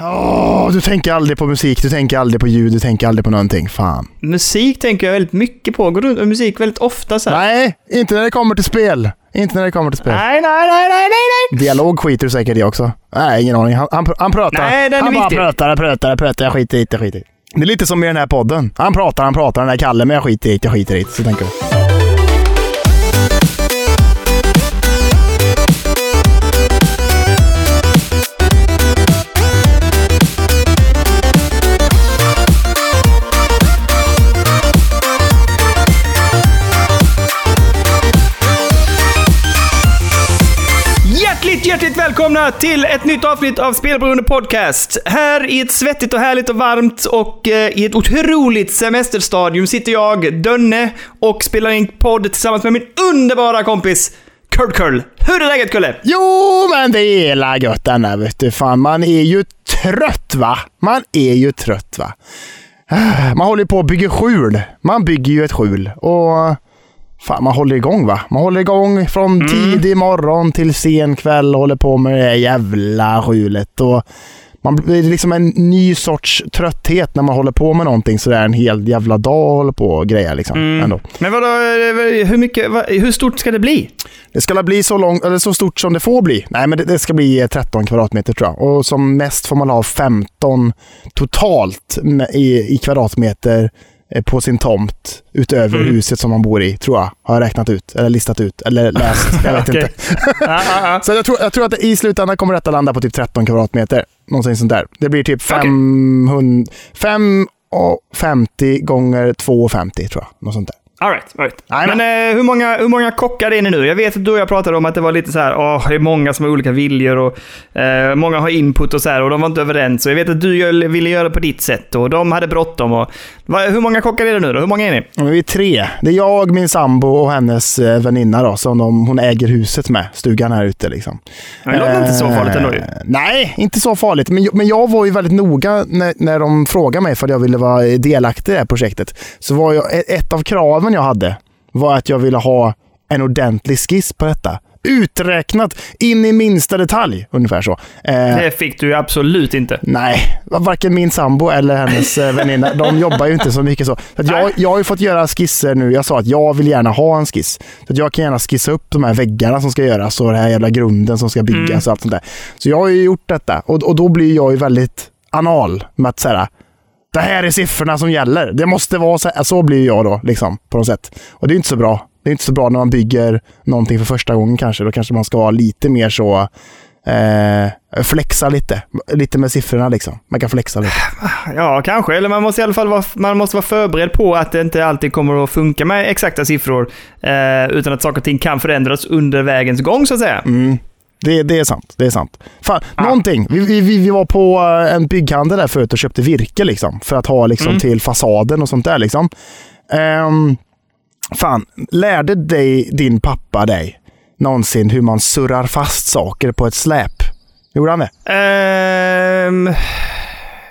Åh, du tänker aldrig på musik, du tänker aldrig på ljud, du tänker aldrig på någonting. Fan. Musik tänker jag väldigt mycket på. Går med musik väldigt ofta så här. Nej, inte när det kommer till spel. Inte när det kommer till spel. Nej, nej, nej, nej, nej, nej. Dialog skiter du säkert i också. Nej, ingen aning. Han, han, han pratar. Nej, den är han bara viktig. pratar, pratar, pratar. Jag skiter i det, jag skiter i det. Det är lite som i den här podden. Han pratar, han pratar, den där Kalle, men jag skiter i det, jag skiter i det. Så tänker jag. Välkomna till ett nytt avsnitt av Spelberoende Podcast. Här i ett svettigt och härligt och varmt och eh, i ett otroligt semesterstadium sitter jag, Dönne, och spelar in podd tillsammans med min underbara kompis Kurt Curl. Hur är läget Kulle? Jo, men det är la gött denna, vet du. Fan, man är ju trött va? Man är ju trött va? Ah, man håller på att bygga skjul. Man bygger ju ett skjul och fan, man håller igång va? Man håller igång från tidig morgon till sen kväll och håller på med det jävla skjulet. Och man blir liksom en ny sorts trötthet när man håller på med någonting sådär en hel jävla dag och håller på och grejer liksom. Ändå. Men vadå, eh, hur mycket, hur stort ska det bli? Det ska bli så, långt, eller så stort som det får bli. Nej, men det, det ska bli eh, 13 kvadratmeter tror jag. Och som mest får man ha 15 totalt i, i kvadratmeter eh, på sin tomt utöver Mm. huset som man bor i, tror jag. Har jag räknat ut, eller listat ut, eller läst. Jag vet inte. Så jag tror, jag tror att i slutändan kommer detta landa på typ 13 kvadratmeter. Någonting sånt där. Det blir typ Okej. 500, 550 gånger 250 tror jag. Något sånt där. All right, all right. Men eh, hur, många, hur många kockar är ni nu? Jag vet att du och jag pratade om att det var lite så här, åh, det är många som har olika viljor och eh, många har input och så här och de var inte överens. Och jag vet att du ville göra på ditt sätt och de hade bråttom. Och, va, hur många kockar är det nu då? Hur många är ni? Vi är tre. Det är jag, min sambo och hennes eh, väninna då, som de, hon äger huset med. Stugan här ute liksom. Ja, Det låter inte så farligt ändå ju. Eh, Nej, inte så farligt. Men, jag- men jag var ju väldigt noga när, när de frågade mig för att jag ville vara delaktig i det här projektet. Så var jag, ett- ett av kraven jag hade var att jag ville ha en ordentlig skiss på detta. Uträknat in i minsta detalj, ungefär så. Eh, Det fick du ju absolut inte. Nej, varken min sambo eller hennes eh, väninna, de jobbar ju inte så mycket så. så att jag, jag har ju fått göra skisser nu. Jag sa att jag vill gärna ha en skiss. Så att jag kan gärna skissa upp de här väggarna som ska göras och den här jävla grunden som ska byggas Mm. och allt sånt där. Så jag har ju gjort detta och, och då blir jag ju väldigt anal med att säga det här är siffrorna som gäller. Det måste vara så här. Så blir jag då, liksom, på något sätt. Och det är inte så bra. Det är inte så bra när man bygger någonting för första gången kanske. Då kanske man ska vara lite mer så eh, flexa lite. Lite med siffrorna liksom. Man kan flexa lite. Ja, kanske. Eller man måste i alla fall vara, man måste vara förberedd på att det inte alltid kommer att funka med exakta siffror. Eh, utan att saker och ting kan förändras under vägens gång, så att säga. Mm. Det, det är sant. Det är sant. Fan, någonting. Vi, vi, vi var på eh, en bygghandel där förut och köpte virke liksom. För att ha liksom Mm. till fasaden och sånt där liksom. Ehm, fan, lärde dig din pappa dig någonsin hur man surrar fast saker på ett släp? Gjorde han det? Ehm,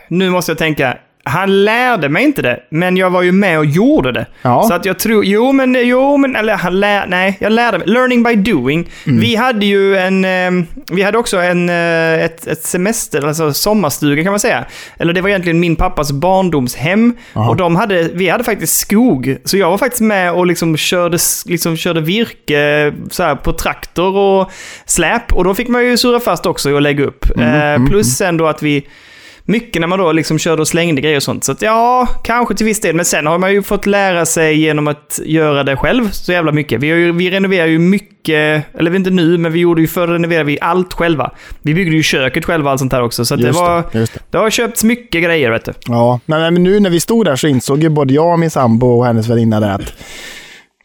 nu måste jag tänka. Han lärde mig inte det, men jag var ju med och gjorde det. Ja. Så att jag tror, jo men, jo men, eller han lär, nej, jag lärde mig. Learning by doing. Mm. Vi hade ju en, ehm, vi hade också en, eh, ett, ett semester, alltså sommarstuga kan man säga. Eller det var egentligen min pappas barndomshem. Aha. Och de hade, vi hade faktiskt skog. Så jag var faktiskt med och liksom körde, liksom körde virke så här, på traktor och släp. Och då fick man ju surra fast också och lägga upp. Mm, eh, plus sen då att vi mycket när man då liksom körde och slängde grejer och sånt. Så att ja, kanske till viss del. Men sen har man ju fått lära sig genom att göra det själv så jävla mycket. Vi, ju, vi renoverar ju mycket, eller inte nu, men vi gjorde ju förr renoverade vi allt själva. Vi byggde ju köket själva och allt sånt där också. Så det var, det, det. det har köpts mycket grejer vet du. Ja, men, men nu när vi stod där så insåg ju både jag och min sambo och hennes väninna där att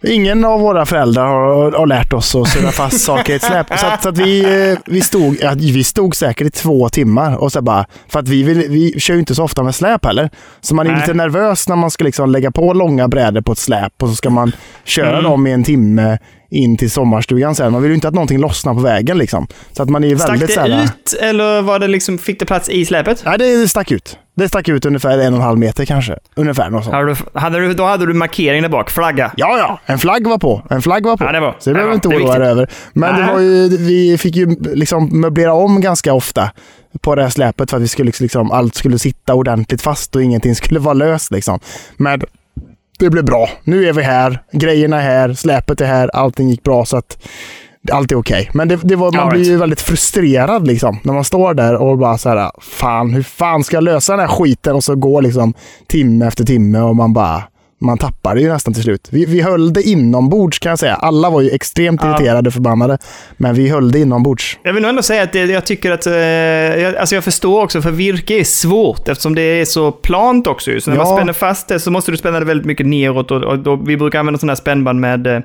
Ingen av våra föräldrar har, har lärt oss att surra fast saker i ett släp. Så att, så att vi, eh, vi, stod, ja, vi stod säkert i två timmar. Och så bara, för att vi, vill, vi kör ju inte så ofta med släp heller. Så man är Nej. lite nervös när man ska liksom lägga på långa brädor på ett släp och så ska man köra Mm. dem i en timme in till sommarstugan sen. Man vill ju inte att någonting lossnar på vägen liksom. Så att man är ju Stack väldigt det ut eller var det liksom, fick det plats i släpet? Nej, det stack ut. Det Det stack ut ungefär en och en halv meter kanske. Ungefär något sånt. Hade du, hade du, då hade du markering där bak, flagga. Ja, ja. En flagg var på. En flagg var på. Ja, det var- så det det behöver vi inte det oroa dig över. Men det Nej. var ju, vi fick ju liksom möblera om ganska ofta på det här släpet för att vi skulle liksom, allt skulle sitta ordentligt fast och ingenting skulle vara löst. Liksom. Men det blev bra. Nu är vi här. Grejerna är här. Släpet är här. Allting gick bra så att allt är okej. Men det, det var, man All blir right. ju väldigt frustrerad liksom, när man står där och bara så här, fan, hur fan ska jag lösa den här skiten? Och så går liksom timme efter timme och man bara, man tappar det ju nästan till slut. Vi, vi höll det inombords kan jag säga. Alla var ju extremt Ja. irriterade och förbannade, men vi höll det inombords. Jag vill nog ändå säga att det, jag tycker att... Eh, jag, alltså jag förstår också, för virke är svårt eftersom det är så plant också. Så när Ja. man spänner fast det så måste du spänna det väldigt mycket neråt. Och, och, då, vi brukar använda sådana här spännband med, eh,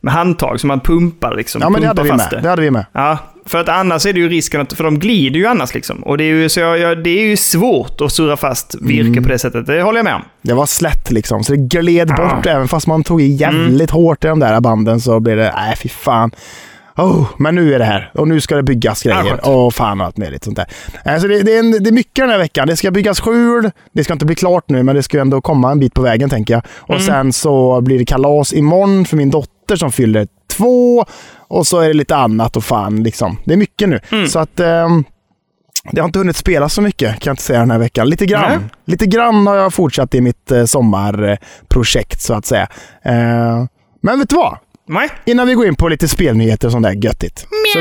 med handtag som man pumpar liksom. Ja, men det hade vi med. Det hade vi med. Ja, för att annars är det ju risken att, för de glider ju annars liksom. Och det är ju, så jag, jag, det är ju svårt att surra fast virke Mm. på det sättet, det håller jag med om. Det var slätt liksom, så det gled Ja. bort. Även fast man tog i jävligt hårt i de där banden så blev det, nej fy fan. Oh, men nu är det här och nu ska det byggas grejer. och fan och allt möjligt sånt där. Alltså det, det, är en, det är mycket den här veckan. Det ska byggas skjul. Det ska inte bli klart nu, men det ska ändå komma en bit på vägen tänker jag. Och Mm. sen så blir det kalas imorgon för min dotter som fyller två. Och så är det lite annat och fan liksom. Det är mycket nu. Mm. Så att ehm, det har inte hunnit spela så mycket kan jag inte säga den här veckan. Lite grann. Nej. Lite grann har jag fortsatt i mitt eh, sommarprojekt så att säga. Eh, men vet du vad? Nej? Innan vi går in på lite spelnyheter och sånt där göttigt. Så,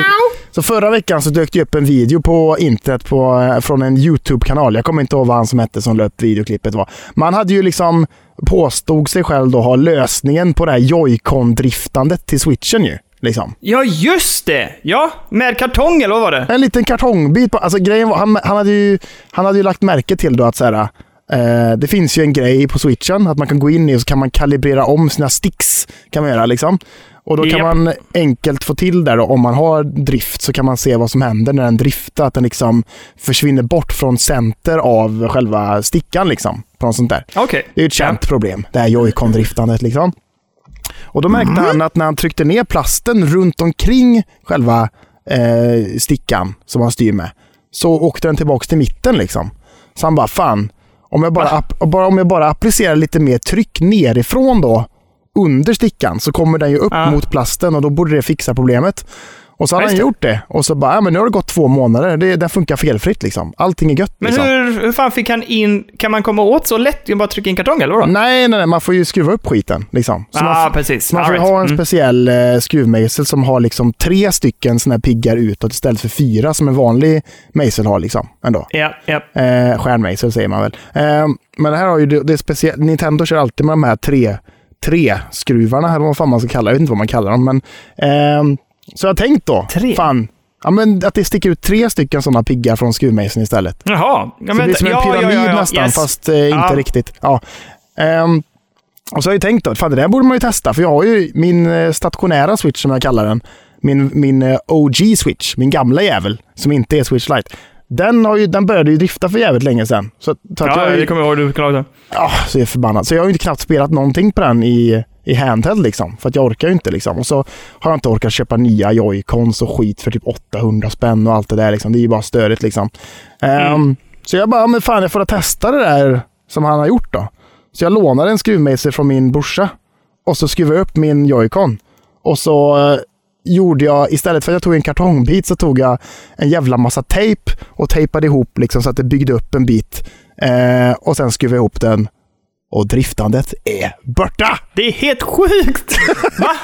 så förra veckan så dök det upp en video på internet på, eh, från en YouTube-kanal. Jag kommer inte ihåg vad han som hette som upp videoklippet var. Man hade ju liksom påstod sig själv då ha lösningen på det här Joy-Con-driftandet till switchen ju. Liksom. Ja, just det! Ja, med kartong eller vad var det? En liten kartongbit. På, alltså grejen var, han, han, hade ju, han hade ju lagt märke till då att så här, eh, det finns ju en grej på switchen att man kan gå in i och så kan man kalibrera om sina sticks. kan man göra liksom. Och då kan man enkelt få till där då, om man har drift så kan man se vad som händer när den driftar. Att den liksom försvinner bort från center av själva stickan liksom. På något sånt där. Okej. Det är ju ett känt problem, det här joy-con-driftandet liksom. Och då märkte han att när han tryckte ner plasten runt omkring själva eh, stickan som han styr med, så åkte den tillbaka till mitten liksom. Så han bara, fan, om jag bara, bara, om jag bara applicerar lite mer tryck nerifrån då, under stickan, så kommer den ju upp Ja. mot plasten och då borde det fixa problemet. Och så hade Ja, han gjort det. Och så bara, ja men nu har det gått två månader. Det, den funkar felfritt liksom. Allting är gött. Men liksom. hur, hur fan fick han in... Kan man komma åt så lätt genom bara trycka in kartong eller vadå? Nej, nej, nej, man får ju skruva upp skiten. Liksom. Så Ja, man, ah, precis. man får right. ha en Mm. speciell eh, skruvmejsel som har liksom tre stycken såna här piggar utåt istället för fyra som en vanlig mejsel har. Liksom, ändå. Ja, ja. Eh, stjärnmejsel säger man väl. Eh, men det här har ju det, det är speciellt. Nintendo kör alltid med de här tre, tre skruvarna, eller vad fan man ska kalla Jag vet inte vad man kallar dem. Men, ehm, så jag tänkt då, Tre? fan, ja, men att det sticker ut tre stycken sådana piggar från skruvmejseln istället. Jaha. Ja, Så det blir som en ja, ja, pyramid ja, nästan, Yes. fast eh, inte riktigt. Ja. Ehm, och så har jag tänkt då, fan det där borde man ju testa, för jag har ju min eh, stationära switch som jag kallar den. Min, min eh, OG-switch, min gamla jävel, som inte är Switch Lite. Den, har ju, den började ju drifta för jävligt länge sedan. Så, så att Ja, jag, det är- kommer jag ihåg. Du det. Ja, så är jag förbannad. Så jag har ju inte knappt spelat någonting på den i, i handheld liksom. För att jag orkar ju inte liksom. Och så har jag inte orkat köpa nya Joy-Cons och skit för typ 800 spänn och allt det där liksom. Det är ju bara störigt liksom. Ehm, Mm. så jag bara, men fan jag får testa det där som han har gjort då. Så jag lånade en skruvmejsel från min brorsa. Och så skruvade jag upp min Joy-Con. Och så eh, gjorde jag, istället för att jag tog en kartongbit så tog jag en jävla massa tejp och tejpade ihop liksom så att det byggde upp en bit. Eh, och sen skruvade jag ihop den och driftandet är borta! Det är helt sjukt! Va?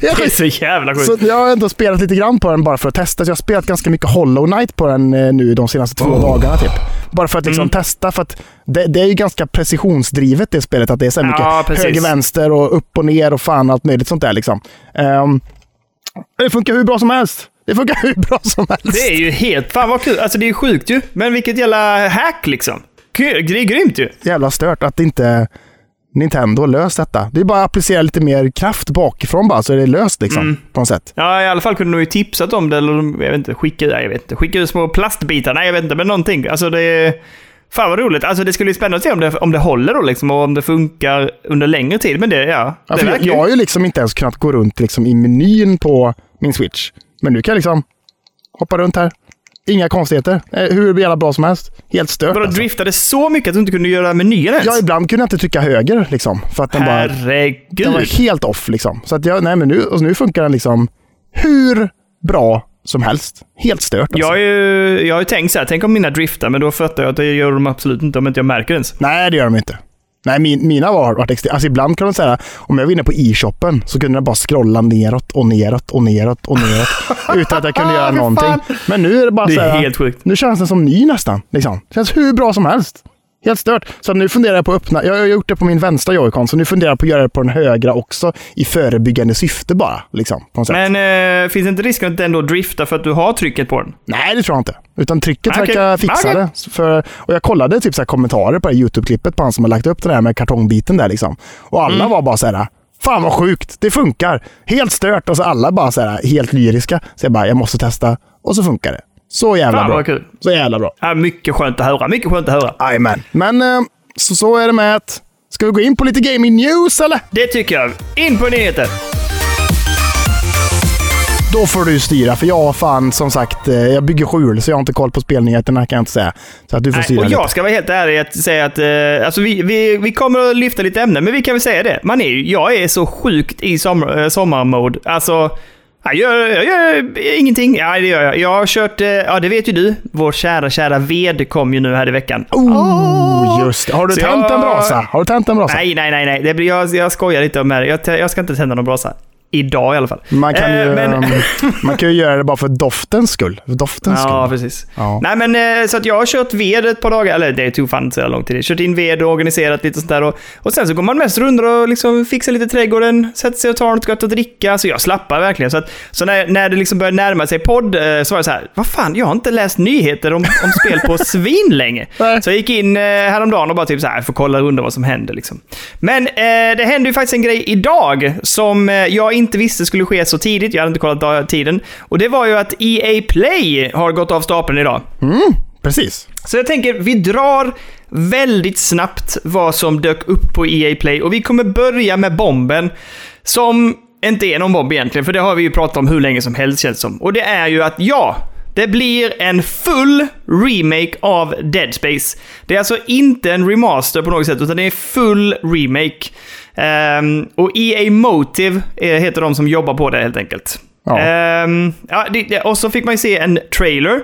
Det är så jävla sjukt. Så jag har ändå spelat lite grann på den bara för att testa. Så jag har spelat ganska mycket Hollow Knight på den eh, nu de senaste två Oh. dagarna typ. Bara för att liksom Mm. testa, för att det, det är ju ganska precisionsdrivet det spelet. Att det är så mycket Ja, höger, vänster och upp och ner och fan allt möjligt sånt där liksom. Ehm, det funkar hur bra som helst. Det funkar hur bra som helst. Det är ju helt... Fan vad kul. Alltså det är ju sjukt ju. Men vilket jävla hack liksom. Det är grymt ju. jävla stört att inte Nintendo löst detta. Det är bara att applicera lite mer kraft bakifrån bara så är det löst liksom. Mm. På något sätt. Ja, i alla fall kunde de ju tipsat om det, eller de- jag vet inte, skicka, jag vet inte, skicka ut små plastbitar, nej jag vet inte, men någonting. Alltså det är... Fan vad roligt. Alltså det skulle bli spännande att se om det, om det håller då liksom och om det funkar under längre tid. Men det, ja. Ja, det jag, jag har ju liksom inte ens kunnat gå runt liksom i menyn på min Switch. Men nu kan jag liksom hoppa runt här. Inga konstigheter. Eh, Hur jävla bra som helst. Helt stört Vadå, alltså. driftade så mycket att du inte kunde göra menyer ens? Ja, ibland kunde jag inte trycka höger liksom. För att den bara... Herregud. Den var helt off liksom. Så att jag, nej men nu, och nu funkar den liksom hur bra som helst. Helt stört alltså. Jag, har ju, jag har ju tänkt så här, tänk om mina driftar, men då fattar jag att det gör de absolut inte om inte jag märker ens. Nej, det gör de inte. Nej, min, mina var varit extremt. Alltså ibland kan man säga, om jag var inne på e-shoppen så kunde den bara scrolla neråt och neråt och neråt och neråt. utan att jag kunde göra någonting. Men nu är det bara Det så är här, helt sjukt. Nu känns den som ny nästan. Liksom. Det känns hur bra som helst. Helt stört. Så nu funderar jag på att öppna. Jag har gjort det på min vänstra joycon, så nu funderar jag på att göra det på den högra också. I förebyggande syfte bara. Liksom. Men eh, finns det inte risken att den då driftar för att du har trycket på den? Nej, det tror jag inte. Utan trycket Okej. verkar fixa Okej. det. För, och jag kollade typ så här kommentarer på det här YouTube-klippet på han som har lagt upp det där med kartongbiten där liksom. Och alla Mm. var bara så här. Fan vad sjukt, det funkar. Helt stört. Och så alla bara så här helt lyriska. Så jag bara, jag måste testa. Och så funkar det. Så jävla Fan bra. kul. Så jävla bra. Ja, mycket skönt att höra. Mycket skönt att höra. Jajamän. Men eh, så, så är det med att... Ska vi gå in på lite gaming news eller? Det tycker jag. In på nyheter. Då får du styra, för jag har fan som sagt, eh, jag bygger skjul så jag har inte koll på spelnyheterna kan jag inte säga. Så att du får Nej, styra och lite. jag ska vara helt ärlig att säga att eh, alltså vi, vi, vi kommer att lyfta lite ämnen, men vi kan väl säga det. Man är, ju- jag är så sjukt i sommar, eh, sommarmode. Alltså, jag gör, jag gör ingenting. Ja, det gör jag. Jag har kört, eh, ja det vet ju du, vår kära, kära ved kom ju nu här i veckan. Oh, just det. Har du tänt jag- en brasa? Har du tänt en brasa? Nej, nej, nej, nej. Det blir, jag, jag skojar lite om det. Jag, tä- jag ska inte tända någon brasa. Idag i alla fall. Man kan, Eh, ju, men- man kan ju göra det bara för doftens skull. För doftens Ja, skull. precis. Ja. Nej, men eh, så att jag har kört ved ett par dagar, eller det tog fan inte så lång tid. Kört in ved och organiserat lite sånt där. Och, och sen så går man mest runt och liksom fixar lite trädgården, sätter sig och tar något gott att dricka. Så jag slappar verkligen. Så, att, så när, när det liksom började närma sig podd eh, så var det så här, vad fan, jag har inte läst nyheter om, om spel på svin länge. Så jag gick in eh, häromdagen och bara typ så här, får kolla undra vad som händer liksom. Men eh, det hände ju faktiskt en grej idag som eh, jag inte visste skulle ske så tidigt. Jag hade inte kollat tiden. Och det var ju att EA Play har gått av stapeln idag. Precis. Så jag tänker, vi drar väldigt snabbt vad som dök upp på EA Play och vi kommer börja med bomben som inte är någon bomb egentligen, för det har vi ju pratat om hur länge som helst känns som. Och det är ju att ja, det blir en full remake av Dead Space. Det är alltså inte en remaster på något sätt, utan det är full remake. Ehm, och EA Motive heter de som jobbar på det helt enkelt. Ja. Ehm, ja, det, och så fick man ju se en trailer.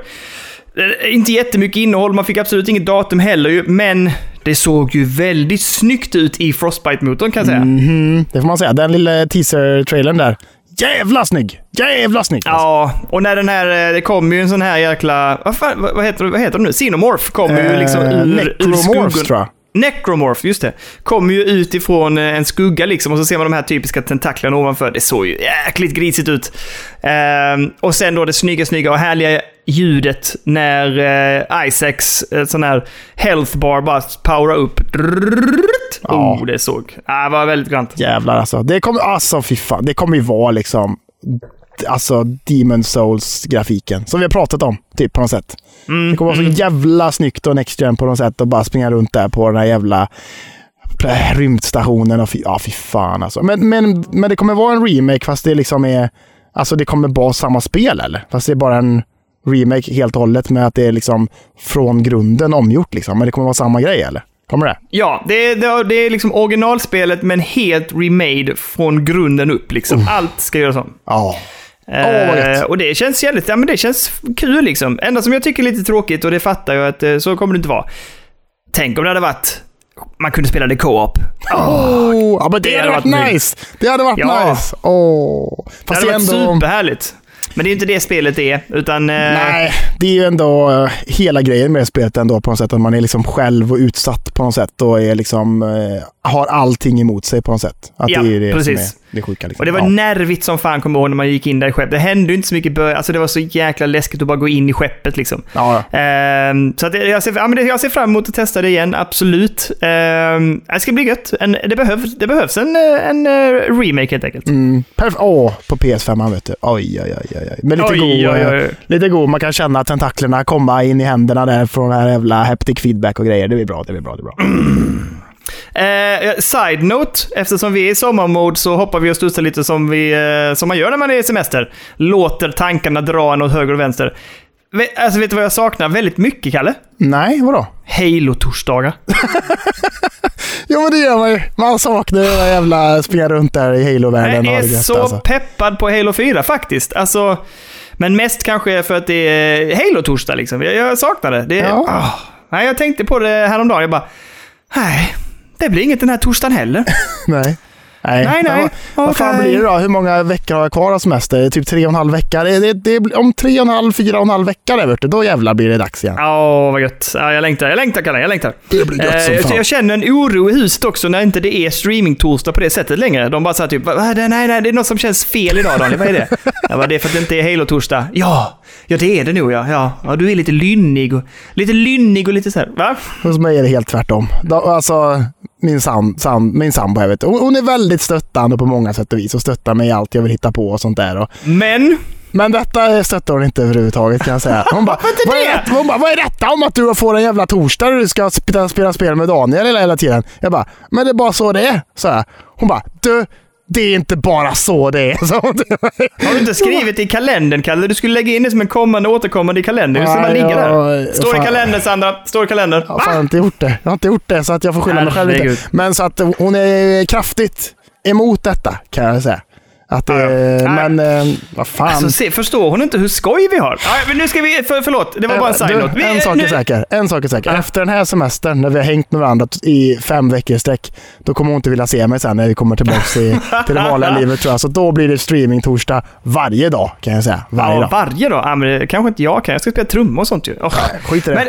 Eh, Inte jättemycket innehåll, man fick absolut inget datum heller ju, men det såg ju väldigt snyggt ut i Frostbite-motorn kan jag säga. Mhm, det får man säga. Den lilla teaser-trailern där. Jävla snygg! Jävla snygg! alltså. Ja, och när den här, eh, det kom ju en sån här jäkla, vad, fan, vad, heter, vad heter de nu? Xenomorph kommer ju liksom ur, ur skuggan. tror jag. Necromorph, just det. Kommer ju ut ifrån eh, en skugga liksom och så ser man de här typiska tentaklerna ovanför. Det såg ju jäkligt grisigt ut. Ehm, och sen då det snygga, snygga och härliga ljudet när eh, Isaacs eh, sån här health bar bara powerar upp. Ja. Oh, det såg... Ah, det var väldigt grant. Jävlar alltså. Det kommer, alltså fy fan. Det kommer ju vara liksom... Alltså Demon Souls-grafiken. Som vi har pratat om, typ på något sätt. Mm, Det kommer vara så jävla snyggt och next gen på något sätt och bara springa runt där på den här jävla rymdstationen. Och fy, ja, fy fan alltså. Men, men, men det kommer vara en remake fast det liksom är... Alltså det kommer vara samma spel eller? Fast det är bara en remake helt och hållet med att det är liksom från grunden omgjort liksom. Men det kommer vara samma grej eller? Kommer det? Ja, det, det, det är liksom originalspelet men helt remade från grunden upp liksom. Allt ska göras om. Ja. Åh, Eh, och det känns jävligt, ja men det känns kul liksom. Enda som jag tycker är lite tråkigt, och det fattar jag att eh, så kommer det inte vara. Tänk om det hade varit, man kunde spela det co-op. Oh, ja, men det, Det hade varit varit nice! Det hade varit Ja. nice! Det Fast hade det är varit ändå... superhärligt. Men det är ju inte det spelet är, utan... eh, Nej, det är ju ändå hela grejen med spelet ändå på något sätt. Att man är liksom själv och utsatt på något sätt och är liksom, har allting emot sig på något sätt. Att Ja, det är det precis. som är det sjuka. Liksom. Och det var ja. nervigt som fan, kommer ihåg, när man gick in där i skeppet. Det hände ju inte så mycket början. Alltså det var så jäkla läskigt att bara gå in i skeppet liksom. Ja, ja. Ehm, så att jag, ser, ja, men jag ser fram emot att testa det igen, absolut. Ehm, det ska bli gött. En, det, behövs, det behövs en, en eh, remake helt enkelt. Mm, perf- Åh, på PS5 vet du. Oj, oj, oj, oj. Men lite Oj, god. oj, oj. Lite god. Man kan känna tentaklerna komma in i händerna där från den här jävla haptic feedback och grejer. Det blir bra, det blir bra, det blir bra. Eh, side note, eftersom vi är i sommarmode så hoppar vi och studsar lite som, vi, eh, som man gör när man är i semester. Låter tankarna dra en åt höger och vänster. Alltså vet du vad jag saknar väldigt mycket, Kalle? Nej, vadå? Halo-torsdagar. Jo men det gör man ju. Man saknar ju jävla springa runt där i Halo-världen. Jag är gött, så alltså. peppad på Halo 4 faktiskt. Alltså, men mest kanske för att det är Halo-torsdag liksom. Jag, jag saknar det. det Ja. ah. Nej, jag tänkte på det häromdagen. Jag bara, nej, det blir inget den här torsdagen heller. Nej. Nej, Nej, nej. Vad, vad fan blir det då? Hur många veckor har jag kvar av semester? Typ tre och en halv vecka. Det, det, det, om tre och en halv, fyra och en halv vecka där, vet du, då jävlar blir det dags igen. Åh, vad gött. Ja, jag längtar, jag längtar Kalle, jag längtar. Det blir gött som Eh, fan. jag känner en oro i huset också när inte det är streaming-torsdag på det sättet längre. De bara såhär typ, "Va, nej, nej, nej, det är något som känns fel idag Daniel, vad är det? Jag bara, det är för att det inte är Halo-torsdag. Ja, ja det är det nog ja. ja. Ja, du är lite lynnig och lite lynnig och lite så här. va? Hos mig är det helt tvärtom. Då, alltså, min, sam, sam, min sambo, jag vet, hon, hon är väldigt stöttande på många sätt och vis och stöttar mig i allt jag vill hitta på och sånt där. Och, Men, men detta stöttar hon inte överhuvudtaget kan jag säga. Hon bara, vad, är det?" detta, hon bara, vad är detta om att du får en jävla torsdag och du ska spela, spela spel med Daniel hela, hela tiden? Jag bara, men det är bara så det är, så jag. Hon bara, du, det är inte bara så det är. har du inte skrivit i kalendern Kalle? Du skulle lägga in det som en kommande återkommande kalender. Det ska bara ligga där. Står i kalendern Sandra, står i kalendern. Jag har fan inte gjort det. Jag har inte gjort det så att jag får skylla mig själv lite. Men så att hon är kraftigt emot detta kan jag säga. Att, Ja, ja. eh, Nej. men eh, vad fan. Alltså, se, förstår hon inte hur skoj vi har? Nej, men nu ska vi... För, förlåt, det var bara en Eh, side-note. en sak är säker. En sak är säker. Ja. Efter den här semestern, när vi har hängt med varandra i fem veckor i sträck, då kommer hon inte vilja se mig sen när vi kommer tillbaka till, till det vanliga livet tror jag. Så då blir det streaming torsdag varje dag kan jag säga. Varje ja, dag. varje dag? Ja, men det kanske inte jag kan. Jag ska spela trummor och sånt ju. Oh. Skit i det. Men,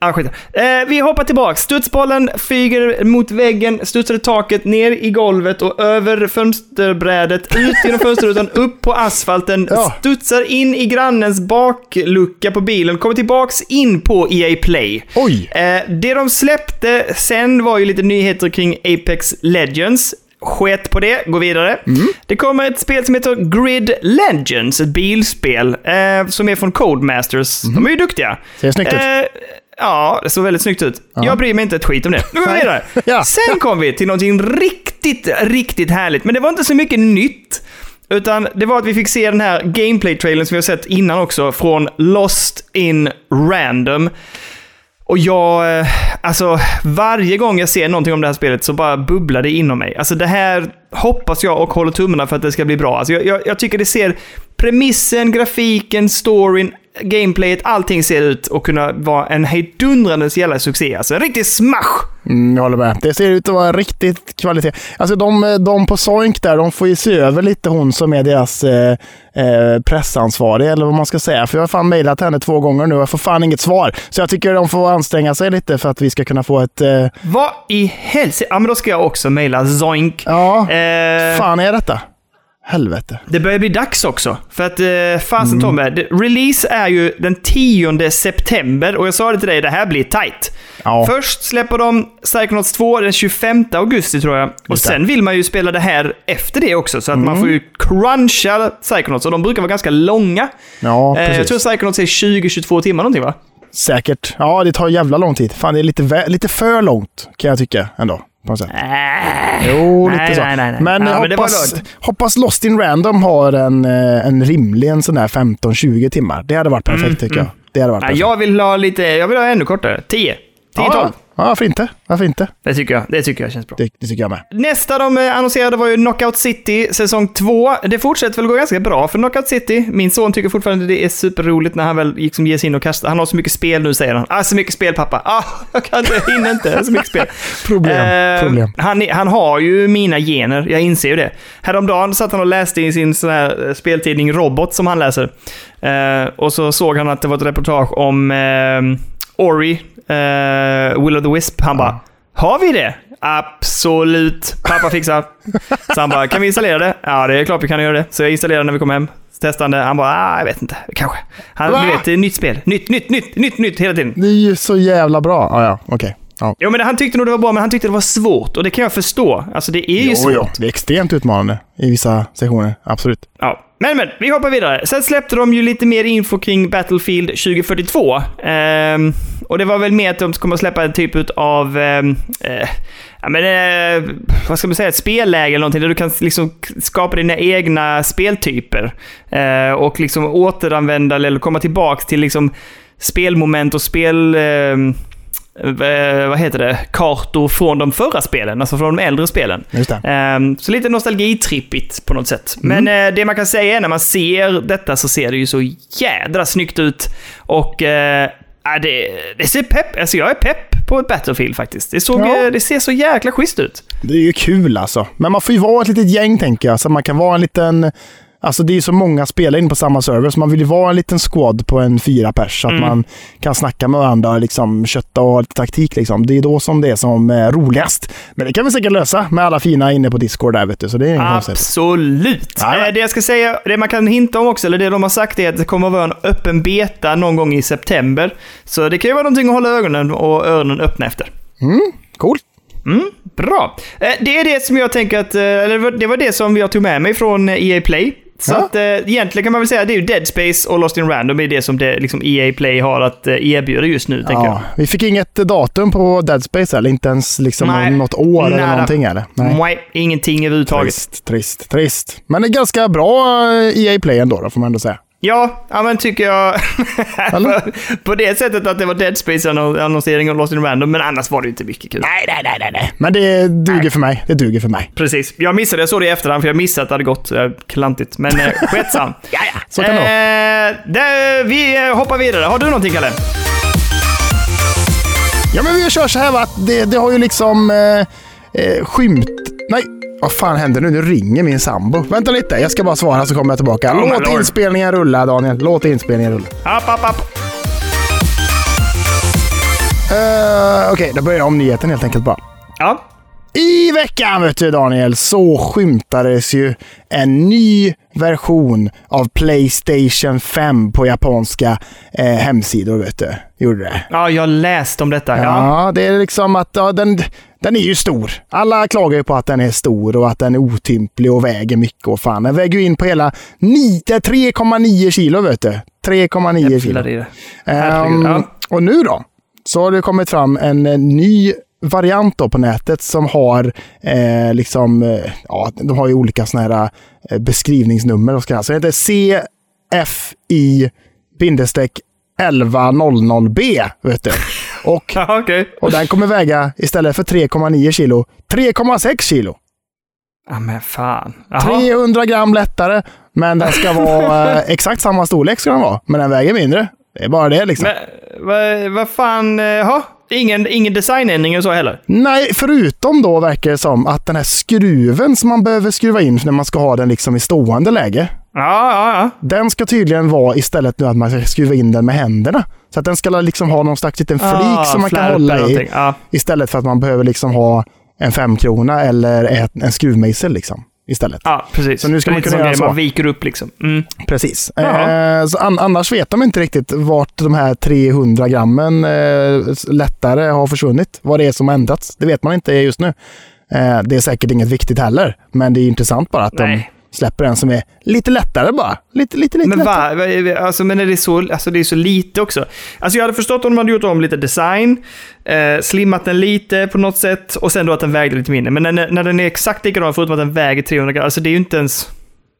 ja, skit. Eh, vi hoppar tillbaka. Studsbollen flyger mot väggen, studsar i taket, ner i golvet och över fönsterbrädet, ut genom fönsterrutan, upp på asfalten, Ja. studsar in i grannens baklucka på bilen, kommer tillbaks in på EA Play. Oj! Eh, det de släppte sen var ju lite nyheter kring Apex Legends. Sket på det, gå vidare. Det kommer ett spel som heter Grid Legends, ett bilspel, eh, som är från Codemasters. De är ju duktiga. Ser snyggt ut. Eh, ja, det såg väldigt snyggt ut. Jag bryr mig inte ett skit om det. Nu går vi vidare. Ja. Sen kom vi till någonting riktigt, riktigt härligt. Men det var inte så mycket nytt. Utan det var att vi fick se den här gameplay-trailern som vi har sett innan också, från Lost in Random. Och jag, eh, alltså varje gång jag ser någonting om det här spelet så bara bubblar det inom mig. Alltså det här hoppas jag och håller tummarna för att det ska bli bra. Alltså jag, jag, jag tycker det ser, premissen, grafiken, storyn, gameplayet, allting ser ut att kunna vara en hejdundrandes jävla succé. Alltså en riktig smash! Mm, jag håller med. Det ser ut att vara riktigt kvalitet. Alltså de, de på Soink där, de får ju se över lite hon som är deras eh, eh, pressansvarig, eller vad man ska säga. För jag har fan mejlat henne två gånger nu och jag får fan inget svar. Så jag tycker de får anstränga sig lite för att vi ska kunna få ett... Eh, Vad i helsike? Ja, men då ska jag också mejla Zoink. ja, Eh, fan är detta? Helvete. Det börjar bli dags också. För att, eh, fasen Tommy, det- release är ju den 10 september och jag sa det till dig, det här blir tight. Ja. Först släpper de Psychonauts 2 den 25 augusti tror jag. Och sen vill man ju spela det här efter det också, så att man får ju cruncha Psychonauts. Och de brukar vara ganska långa. Ja, Eh, jag precis. tror Psychonauts är 20-22 timmar någonting va? Säkert. Ja, det tar jävla lång tid. Fan, det är lite, lite för långt kan jag tycka ändå. På något sätt. Jo, Nej, lite så. nej, nej. Men, Ja, men var hoppas, lugnt. hoppas Lost in Random har en, eh, en rimlig en sån där 15-20 timmar. Det hade varit perfekt tycker jag. Det hade varit perfekt. jag vill ha lite, jag vill ha ännu kortare. 10. 10-12. ja, ja, varför inte? Varför inte? Det tycker jag. Det tycker jag känns bra. Det, det tycker jag med. Nästa de eh, annonserade var ju Knockout City säsong 2. Det fortsätter väl gå ganska bra för Knockout City. Min son tycker fortfarande det är superroligt när han väl liksom ger sig in och kastar. Han har så mycket spel nu säger han. Ah, så mycket spel pappa. Ah, jag kan inte, jag hinner inte. Så mycket spel. Problem, Eh, problem. Han, han har ju mina gener, jag inser ju det. Häromdagen satt han och läste i sin sån här eh, speltidning Robot som han läser. Eh, och så såg han att det var ett reportage om eh, Ori, eh, Will of the Wisp. Han bara, har vi det? Absolut. Pappa fixar. Så han bara, kan vi installera det? Ja, det är klart vi kan göra det. Så jag installerade när vi kom hem. Testade. Han bara, ah, jag vet inte. Kanske. Han, Va? du vet, det är nytt spel. Nytt, nytt, nytt, nytt, nytt hela tiden. Det är ju så jävla bra. Ja, ja, okej. Ja. Jo, men han tyckte nog det var bra, men han tyckte det var svårt. Och det kan jag förstå. Alltså, det är ju Jo, svårt. jo, det är extremt utmanande i vissa sektioner. Absolut. Ja. Men, men, vi hoppar vidare. Sen släppte de ju lite mer info kring Battlefield 2042. Ehm, och det var väl mer att de kommer att släppa en typ av... Ehm, eh, ja, men, eh, vad ska man säga? Ett spelläge eller någonting där du kan liksom skapa dina egna speltyper. Eh, och liksom återanvända eller komma tillbaka till liksom spelmoment och spel... Ehm, eh, vad heter det, kartor från de förra spelen, alltså från de äldre spelen. Ehm, så lite nostalgitrippigt på något sätt. Mm. Men eh, det man kan säga är när man ser detta så ser det ju så jädra snyggt ut. Och eh, det, det ser pepp, alltså jag är pepp på ett Battlefield faktiskt. Det, såg, Ja. eh, det ser så jäkla schysst ut. Det är ju kul alltså. Men man får ju vara ett litet gäng tänker jag, så man kan vara en liten... Alltså det är så många spelare in på samma server, så man vill ju vara en liten squad på en fyra pers, så att Mm. man kan snacka med varandra och liksom kötta och ha lite taktik. Liksom. Det är då som det är som är roligast. Men det kan vi säkert lösa med alla fina inne på Discord där, vet du. Så det är inget. Absolut! Eh, Det jag ska säga, det man kan hinta om också, eller det de har sagt är att det kommer att vara en öppen beta någon gång i september. Så det kan ju vara någonting att hålla ögonen och öronen öppna efter. Coolt. Bra. Eh, Det är det som jag tänker att, eh, eller det var- det som jag tog med mig från eh, EA Play. Så Ja. att eh, egentligen kan man väl säga att det är ju Dead Space och Lost in Random är det som det, liksom EA Play har att eh, erbjuda just nu, tänker jag. Ja, vi fick inget datum på Dead Space, eller inte ens liksom Nej. något år eller Nada. någonting. Eller? Nej. ingenting överhuvudtaget. Trist, trist, trist. Men det är ganska bra eh, EA Play ändå, då, får man ändå säga. Ja, ja men tycker jag. På det sättet att det var Dead Space-annonsering och Lost in Random, men annars var det inte mycket kul. Nej, nej, nej, nej, nej. Men det duger för mig. Det duger för mig. Precis. Jag missade, jag såg det i efterhand för jag missade att det hade gått eh, klantigt. Men eh, sketsam. Ja, ja. Så kan det vara. eh, det, Vi eh, hoppar vidare. Har du någonting, Kalle? Ja, men vi kör så här va. Det, det har ju liksom eh, eh, skymt... Nej, vad fan händer nu? Nu ringer min sambo. Vänta lite, jag ska bara svara så kommer jag tillbaka. Låt inspelningen rulla, Daniel. Låt inspelningen rulla. App, app, app. Uh, Okej, då börjar jag om nyheten helt enkelt bara. Ja. I veckan vet du Daniel, så skymtades ju en ny version av Playstation 5 på japanska eh, hemsidor. Vet du. Gjorde det. ja, jag läste om detta. Ja. Ja, det är liksom att ja, den, den är ju stor. Alla klagar ju på att den är stor och att den är otymplig och väger mycket och fan. Den väger ju in på hela ni- det är 3,9 kilo vet du. 3,9 kilo. I det. Ehm, ja. Och nu då, så har det kommit fram en, eh, ny variant då på nätet som har eh, liksom, eh, ja, de har ju olika sådana här eh, beskrivningsnummer. och Så den heter CFI bindestreck 1100B, vet du. Och, okej. och den kommer väga, istället för 3,9 kilo, 3,6 kilo. Ja, men fan. Jaha. 300 gram lättare, men den ska vara eh, exakt samma storlek ska den vara, men den väger mindre. Det är bara det liksom. Men vad vad fan, eh, jaha? Ingen, ingen designändring och så heller? Nej, förutom då verkar det som att den här skruven som man behöver skruva in när man ska ha den liksom i stående läge. Ja, ja, ja. Den ska tydligen vara istället nu att man ska skruva in den med händerna. Så att den ska liksom ha någon slags liten flik Ah, som man kan hålla i. Ja, Istället för att man behöver liksom ha en femkrona eller en skruvmejsel liksom. Istället. ja, precis. Så nu ska man kunna göra så. Man viker upp liksom. Mm. Precis. Eh, så an, annars vet de inte riktigt vart de här 300 grammen eh, lättare har försvunnit. Vad det är som har ändrats. Det vet man inte just nu. Eh, det är säkert inget viktigt heller, men det är intressant bara att Nej. de släpper en som är lite lättare bara. Lite, lite, lite Men, lättare. va, va- alltså, men är det, så, alltså, det är så lite också. Alltså jag hade förstått om de hade gjort om lite design, eh, slimmat den lite på något sätt och sen då att den vägde lite mindre. Men när, när den är exakt likadan förutom att den väger 300 gram, alltså det är ju inte ens...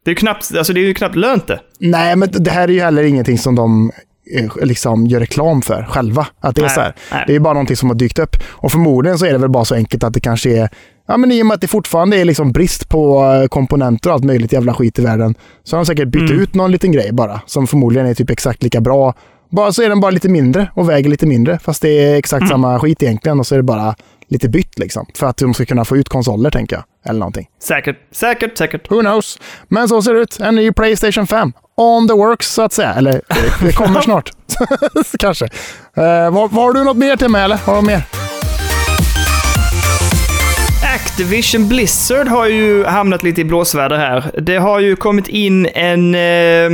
Det är ju knappt, alltså det är ju knappt lönt det. Nej, men det här är ju heller ingenting som de eh, liksom gör reklam för själva. Att det är Nej, så här. nej. Det är bara någonting som har dykt upp. Och förmodligen så är det väl bara så enkelt att det kanske är Ja, men i och med att det fortfarande är liksom brist på eh, komponenter och allt möjligt jävla skit i världen så har de säkert bytt Mm. ut någon liten grej bara som förmodligen är typ exakt lika bra. Bara så är den bara lite mindre och väger lite mindre fast det är exakt Mm. samma skit egentligen och så är det bara lite bytt liksom. För att de ska kunna få ut konsoler tänker jag. Eller någonting. Säkert, säkert, säkert. Who knows? Men så ser det ut. En ny Playstation 5. On the works, så att säga. Eller det- kommer snart. Kanske. Uh, var, var du något mer till mig, eller? Har du mer? Activision Blizzard har ju hamnat lite i blåsväder här. Det har ju kommit in en... Eh,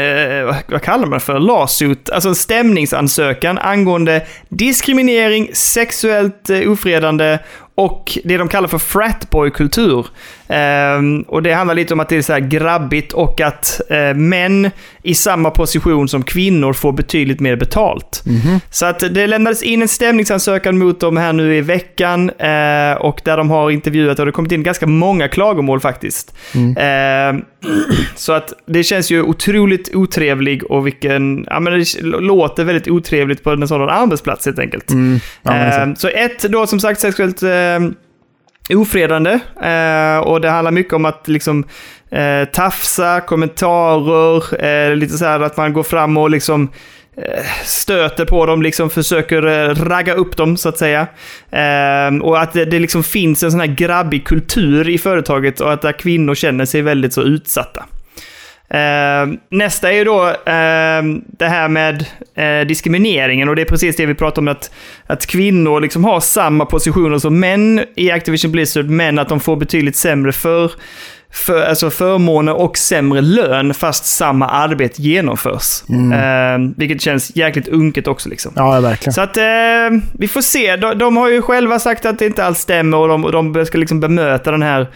eh, vad- kallar man det för? Lawsuit, alltså en stämningsansökan angående diskriminering, sexuellt eh, ofredande och det de kallar för fratboy-kultur. Ehm, och det handlar lite om att det är så här grabbigt och att eh, män i samma position som kvinnor får betydligt mer betalt. Så att det lämnades in en stämningsansökan mot dem här nu i veckan eh, och där de har intervjuat och det har kommit in ganska många klagomål faktiskt. Ehm, så att det känns ju otroligt otrevlig och vilken, ja men det låter väldigt otrevligt på en sådan arbetsplats helt enkelt. Mm. Ja, men Ehm, så ett då som sagt sexuellt ofredande. Eh, och det handlar mycket om att liksom eh, tafsa, kommentarer, eh, lite så här att man går fram och liksom eh, stöter på dem, liksom försöker eh, ragga upp dem så att säga. Eh, och att det, det liksom finns en sån här grabbig kultur i företaget och att där kvinnor känner sig väldigt så utsatta. Ehm, nästa är ju då ehm, det här med eh, diskrimineringen och det är precis det vi pratar om att, att kvinnor liksom har samma positioner som män i Activision Blizzard men att de får betydligt sämre för, för, alltså förmåner och sämre lön fast samma arbete genomförs. Ehm, vilket känns jäkligt unket också liksom. Ja, verkligen. Så att eh, vi får se. De, de har ju själva sagt att det inte alls stämmer och de, och de ska liksom bemöta den här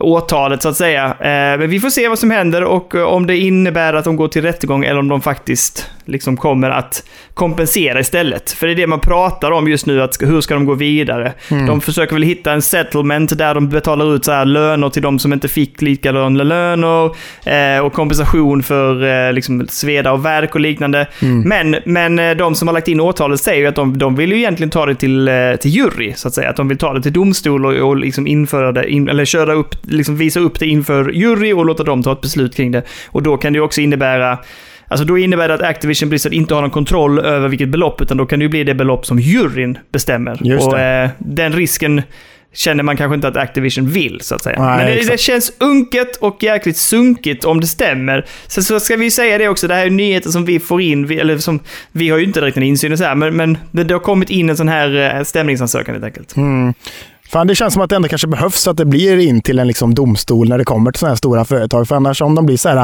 åtalet så att säga. Eh, men vi får se vad som händer och eh, om det innebär att de går till rättegång eller om de faktiskt liksom kommer att kompensera istället. För det är det man pratar om just nu, att hur ska de gå vidare? De försöker väl hitta en settlement där de betalar ut så här löner till de som inte fick lika löner eh, och kompensation för eh, liksom sveda och värk och liknande. Men, men eh, de som har lagt in åtalet säger ju att de, de vill ju egentligen ta det till, eh, till jury, så att säga. Att de vill ta det till domstol och, och liksom införa det, in, eller köra upp, liksom visa upp det inför jury och låta dem ta ett beslut kring det. Och då kan det också innebära Alltså då innebär det att Activision Blizzard inte har någon kontroll över vilket belopp, utan då kan det ju bli det belopp som juryn bestämmer. Just och det. eh, den risken känner man kanske inte att Activision vill, så att säga. Nej, Men det, det känns unket och jäkligt sunkigt om det stämmer. Sen så ska vi säga det också, det här är nyheter som vi får in, vi, eller som, vi har ju inte direkt en insyn i så här, men, men det, det har kommit in en sån här eh, stämningsansökan helt enkelt. Mm. Fan, det känns som att det ändå kanske behövs att det blir in till en liksom domstol när det kommer till sådana här stora företag. För annars om de blir så här,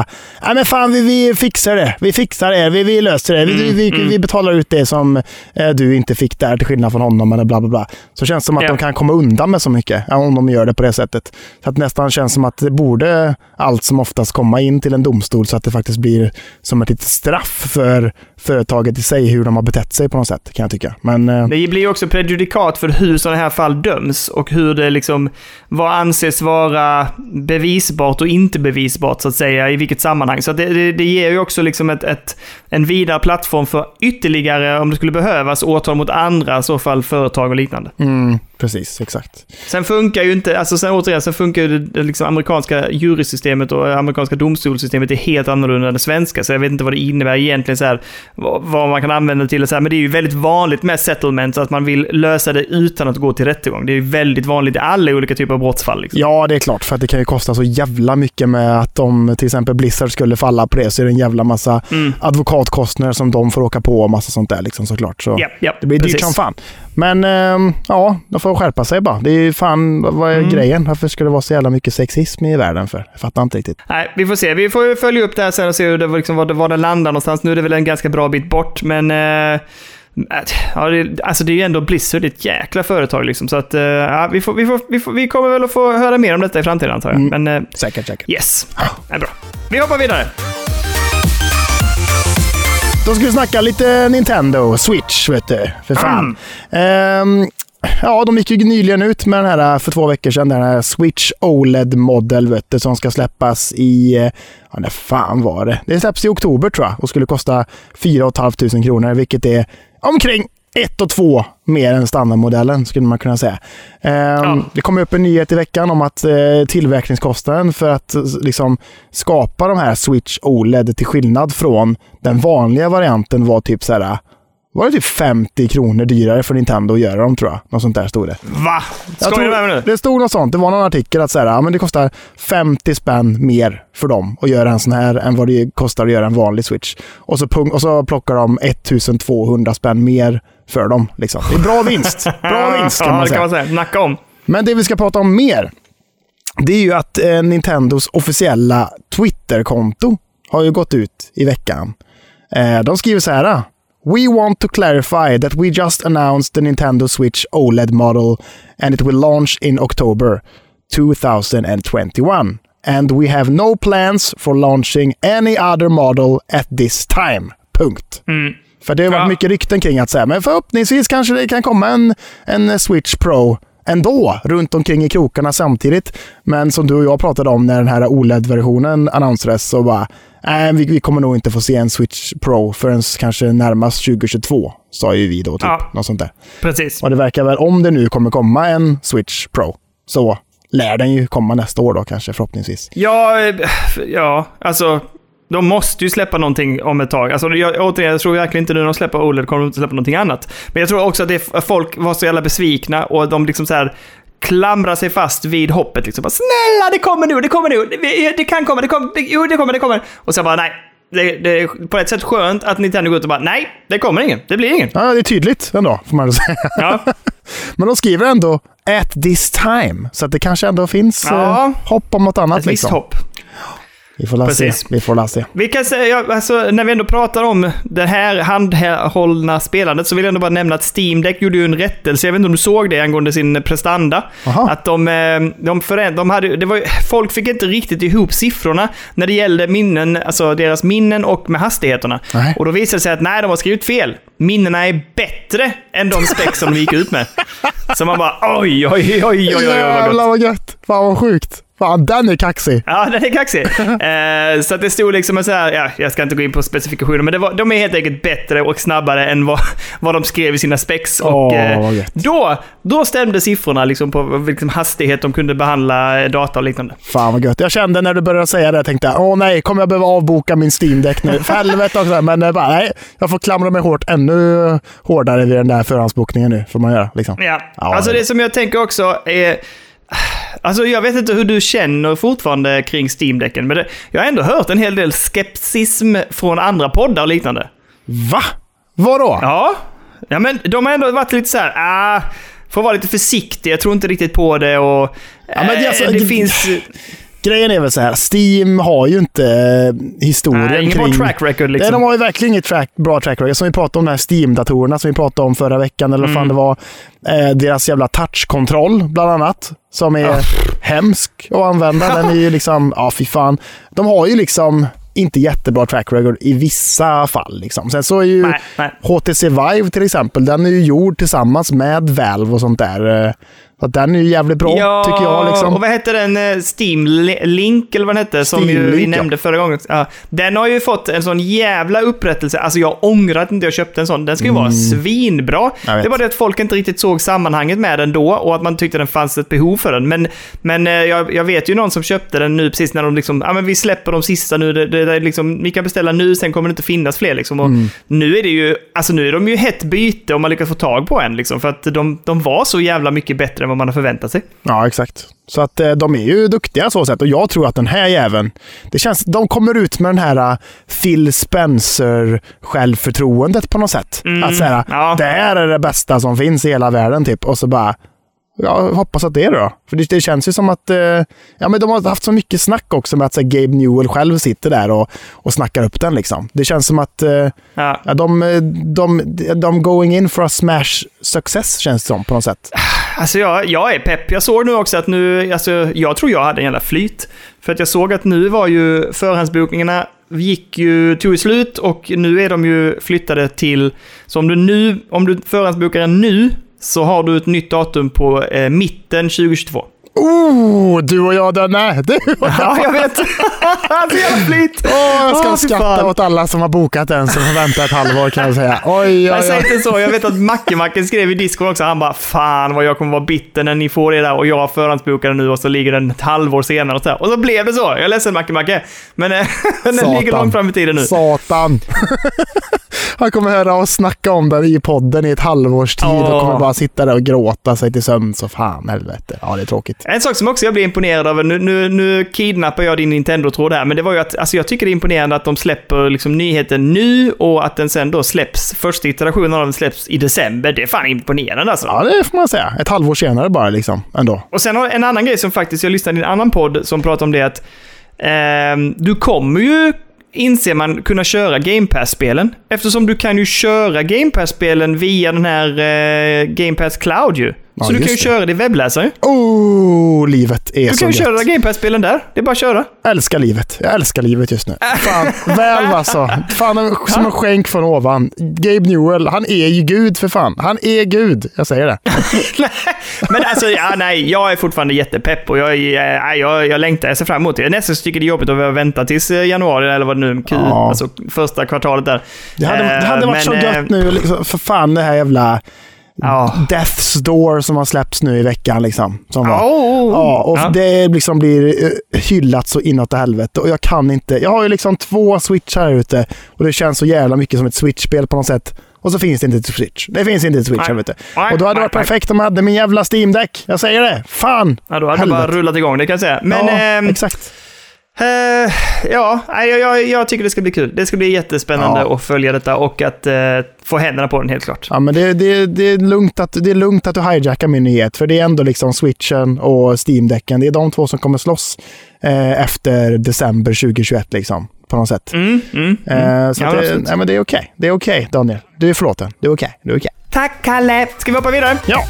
nej men fan vi, vi fixar det, vi fixar det, vi, vi löser det, vi, vi, vi betalar ut det som eh, du inte fick där till skillnad från honom eller bla bla bla. Så känns det som att Ja. de kan komma undan med så mycket om de gör det på det sättet. Så att nästan känns som att det borde allt som oftast komma in till en domstol så att det faktiskt blir som ett litet straff för företaget i sig hur de har betett sig på något sätt kan jag tycka. Men eh, Det blir ju också prejudikat för hur sådana här fall döms och hur det liksom, vad anses vara bevisbart och inte bevisbart så att säga, i vilket sammanhang. Så det, det, det ger ju också liksom ett, ett, en vidare plattform för ytterligare, om det skulle behövas, åtal mot andra, i så fall företag och liknande. mm, precis, exakt. Sen funkar ju inte, alltså sen återigen, sen funkar ju det, liksom amerikanska jurysystemet och amerikanska domstolssystemet är helt annorlunda än det svenska, så jag vet inte vad det innebär egentligen så här, vad, man kan använda det till så här, men det är ju väldigt vanligt med settlements att man vill lösa det utan att gå till rättegång. Det är ju väldigt vanligt i alla olika typer av brottsfall. Liksom. Ja, det är klart. För att det kan ju kosta så jävla mycket med att om till exempel Blizzard skulle falla på det så är det en jävla massa Mm. advokatkostnader som de får åka på och massa sånt där liksom såklart. Så Ja, ja, det blir dyrt precis. som fan. Men ehm, ja, de får skärpa sig bara. Det är ju fan, vad är Mm. grejen? Varför ska det vara så jävla mycket sexism i världen för? Jag fattar inte riktigt. Nej, vi får se. Vi får följa upp det här sen och se hur det, liksom, var, det, var det landar någonstans. Nu är det väl en ganska bra bit bort, men... Eh, ja, det, alltså det är ju ändå Blizzard, ett jäkla företag liksom. Så att, eh, ja, vi, får, vi, får, vi, får, vi kommer väl att få höra mer om detta i framtiden antar jag. Mm. Men eh, Säkert, säkert. yes, är bra. Vi hoppar vidare. Då ska vi snacka lite Nintendo Switch, vet du. För fan. Ehm, ja, de gick ju nyligen ut med den här för två veckor sedan, den här Switch OLED-modell, vet du, som ska släppas i... eh, Ja, när fan var det? Det släpps i oktober tror jag och skulle kosta 4 500 kronor, vilket är omkring ett och två mer än standardmodellen skulle man kunna säga. Ehm, Ja. Det kom upp en nyhet i veckan om att eh, tillverkningskostnaden för att eh, liksom, skapa de här Switch OLED till skillnad från den vanliga varianten var typ så här. Var det typ 50 kronor dyrare för Nintendo att göra dem tror jag. Något sånt där stod det. Va? Jag Skojar du tror- med mig nu? Det stod något sånt. Det var någon artikel att så här, ja, men det kostar 50 spänn mer för dem att göra en sån här än vad det kostar att göra en vanlig Switch. Och så, och så plockar de 1200 spänn mer för dem. Liksom. Det är bra vinst. Bra vinst kan ja, man det säga. kan man säga. Nacka om. Men det vi ska prata om mer, det är ju att eh, Nintendos officiella Twitter-konto har ju gått ut i veckan. Eh, de skriver så här. We want to clarify that we just announced the Nintendo Switch OLED model and it will launch in October. 2021. And we have no plans for launching any other model at this time. Punkt. För det har varit Ja. mycket rykten kring att säga, men förhoppningsvis kanske det kan komma en, en Switch Pro ändå, runt omkring i krokarna samtidigt. Men som du och jag pratade om när den här OLED-versionen annonserades så bara, nej, vi, vi kommer nog inte få se en Switch Pro förrän kanske närmast 2022, sa ju vi då. Typ, Ja. något sånt där. Precis. Och det verkar väl, om det nu kommer komma en Switch Pro, så lär den ju komma nästa år då kanske förhoppningsvis. Ja, eh, ja, alltså. De måste ju släppa någonting om ett tag. Alltså, jag, återigen, jag tror verkligen inte nu när de släpper OLED kommer de inte släppa någonting annat. Men jag tror också att det, folk var så jävla besvikna och de liksom så här klamrar sig fast vid hoppet. Liksom. Bara, Snälla, det kommer nu, det kommer nu, det, det kan komma, det kommer, det, jo, det kommer, det kommer. Och sen bara, nej. Det, det är på ett sätt skönt att Nintendo går ut och bara, nej, det kommer ingen, det blir ingen. Ja, det är tydligt ändå, får man säga. Ja, Men de skriver ändå “at this time”, så att det kanske ändå finns Ja. eh, hopp om något annat. ett visst liksom. hopp. Vi får la se. Vi får la se. Vi kan säga, alltså, när vi ändå pratar om det här handhållna spelandet så vill jag ändå bara nämna att Steam Deck gjorde ju en rättelse. Jag vet inte om du såg det angående sin prestanda. Aha. Att de, eh, de, föränd- de hade, det var, folk fick inte riktigt ihop siffrorna när det gällde minnen, alltså deras minnen och med hastigheterna. Nej. Och då visade det sig att nej, de har skrivit fel. Minnena är bättre än de spex som de gick ut med. Så man bara oj, oj, oj, oj, oj, oj, vad gott. Jävlar vad gött! Fan vad sjukt! Fan, den är kaxig! Ja, den är kaxig. eh, så att det stod liksom så här, ja, jag ska inte gå in på specifikationer, men var, de är helt enkelt bättre och snabbare än vad, vad de skrev i sina specs. Och Åh, eh, då, då stämde siffrorna liksom på vilken hastighet de kunde behandla data och liknande. Fan vad gött. Jag kände när du började säga det, jag tänkte åh nej, kommer jag behöva avboka min Steam Deck nu? För helvete också. Men eh, bara, nej, jag får klamra mig hårt ännu hårdare vid den där förhandsbokningen nu, får man göra. Liksom. Ja. Ja, alltså det som jag tänker också är... Alltså jag vet inte hur du känner fortfarande kring Steam-däcken, men det, jag har ändå hört en hel del skepsism från andra poddar och liknande. Va? Vadå? Ja. Ja, men de har ändå varit lite så här, ah, får vara lite försiktig, jag tror inte riktigt på det och... Ja, men det är alltså- eh, det finns... Grejen är väl så här, Steam har ju inte eh, historien Nej, ingen kring... track record Nej, liksom. de har ju verkligen inget track, bra track record. Som vi pratade om de här Steam-datorerna som vi pratade om förra veckan, eller vad fan Mm. det var. Eh, deras jävla touchkontroll, bland annat. Som är Ja. hemsk att använda. Den är ju liksom, ja fy fan. De har ju liksom inte jättebra track record i vissa fall. Liksom. Sen så är ju Nej, nej. HTC Vive till exempel, den är ju gjord tillsammans med Valve och sånt där. Så den är ju jävligt bra, tycker jag. Liksom. och vad hette den? eh, Steam Li- Link, eller vad den hette? Som Steam vi Link, ja. nämnde förra gången. Ja, den har ju fått en sån jävla upprättelse. Alltså jag ångrar att inte jag köpte en sån. Den ska ju vara svinbra. Mm. Det var det att folk inte riktigt såg sammanhanget med den då och att man tyckte den fanns ett behov för den. Men, men eh, jag, jag vet ju någon som köpte den nu precis när de liksom, ja men vi släpper de sista nu, det, det, det liksom, vi kan beställa nu, sen kommer det inte finnas fler liksom. Och Mm. Nu är det ju, alltså nu är de ju hett byte om man lyckas få tag på en liksom. För att de, de var så jävla mycket bättre än vad man har förväntat sig. Ja, exakt. Så att eh, de är ju duktiga så sätt. Och jag tror att den här jäveln, det känns, de kommer ut med den här uh, Phil Spencer-självförtroendet på något sätt. Mm, att säga, ja. det här är det bästa som finns i hela världen typ. Och så bara, jag hoppas att det är det då. För det, det känns ju som att, eh, ja men de har haft så mycket snack också med att här, Gabe Newell själv sitter där och, och snackar upp den liksom. Det känns som att eh, Ja. ja, de, de, de going in for a smash success känns det som på något sätt. Alltså jag, jag är pepp. Jag såg nu också att nu, alltså jag tror jag hade en jävla flyt. För att jag såg att nu var ju förhandsbokningarna gick ju, tog ju slut och nu är de ju flyttade till, så om du nu, om du förhandsbokar den nu så har du ett nytt datum på eh, mitten 2022. Oh, du och jag Danne! Du och jag. Ja, jag vet. så jävla flyt. Åh, jag ska fy skratta åt alla som har bokat den som får vänta ett halvår kan jag säga. Oj, oj, Jag säger oj. inte så. Jag vet att Macke-Macken skrev i Discord också. Han bara “Fan vad jag kommer vara bitter när ni får det där” och jag förhandsbokade nu och så ligger den ett halvår senare och så, och så blev det så. Jag är ledsen Macke-Macke. Men eh, den Satan. ligger långt fram i tiden nu. Satan. Han kommer höra oss snacka om den i podden i ett halvårs tid och Åh. kommer bara sitta där och gråta sig till sömns. Så fan helvete. Ja, det är tråkigt. En sak som också jag blir imponerad av, nu, nu, nu kidnappar jag din Nintendo-tråd här, men det var ju att alltså jag tycker det är imponerande att de släpper liksom nyheten nu och att den sen då släpps, första iterationen av den släpps i december. Det är fan imponerande alltså. Ja, det får man säga. Ett halvår senare bara liksom. Ändå. Och sen har en annan grej som faktiskt, jag lyssnade i en annan podd som pratade om det att ehm, du kommer ju, inser man, kunna köra Game Pass-spelen. Eftersom du kan ju köra Game Pass-spelen via den här eh, Game Pass Cloud ju. Ja, så du kan ju det. köra det i webbläsaren. Oh, livet är Du så kan ju gött. köra Game Pass-spelen där. Det är bara att köra. Älskar livet. Jag älskar livet just nu. Fan, väl alltså. Fan, som en skänk från ovan. Gabe Newell, han är ju Gud för fan. Han är Gud. Jag säger det. Men alltså, ja, nej, jag är fortfarande jättepepp och jag, är- jag, jag, jag längtar. Jag ser fram emot det. Jag nästan tycker det är jobbigt att behöva vänta tills eh, januari eller vad det nu Q, Ja. alltså första kvartalet där. Det hade, det hade Eh, varit så men, eh, gött nu. Liksom, för fan det här jävla Ja. Death's Door som har släppts nu i veckan. Liksom, som var. Oh, Ja, och Ja. det liksom blir eh, hyllat så inåt helvete. Och jag kan inte. Jag har ju liksom två Switch här ute och det känns så jävla mycket som ett Switch-spel på något sätt. Och så finns det inte till Switch. Det finns inte till Switch, Nej. här, du. Nej, Och då hade det varit perfekt om jag hade min jävla Steam Deck. Jag säger det. Fan! Ja, då hade det bara Helvete. rullat igång, det kan jag säga. Men ja, ehm, exakt. Eh, ja, jag, jag, jag tycker det ska bli kul. Det ska bli jättespännande Ja. att följa detta och att eh, få händerna på den helt klart. Ja, men det, det, det, är lugnt att, det är lugnt att du hijackar min nyhet, för det är ändå liksom Switchen och Steam-däcken. Det är de två som kommer slåss eh, efter december 2021, liksom, på något sätt. Mm, mm, mm. Så Ja, det, nej, men det är okej. Det är okej, Daniel. Du är förlåten. Det är okej. Det är okej. Tack Kalle! Ska vi hoppa vidare? Ja.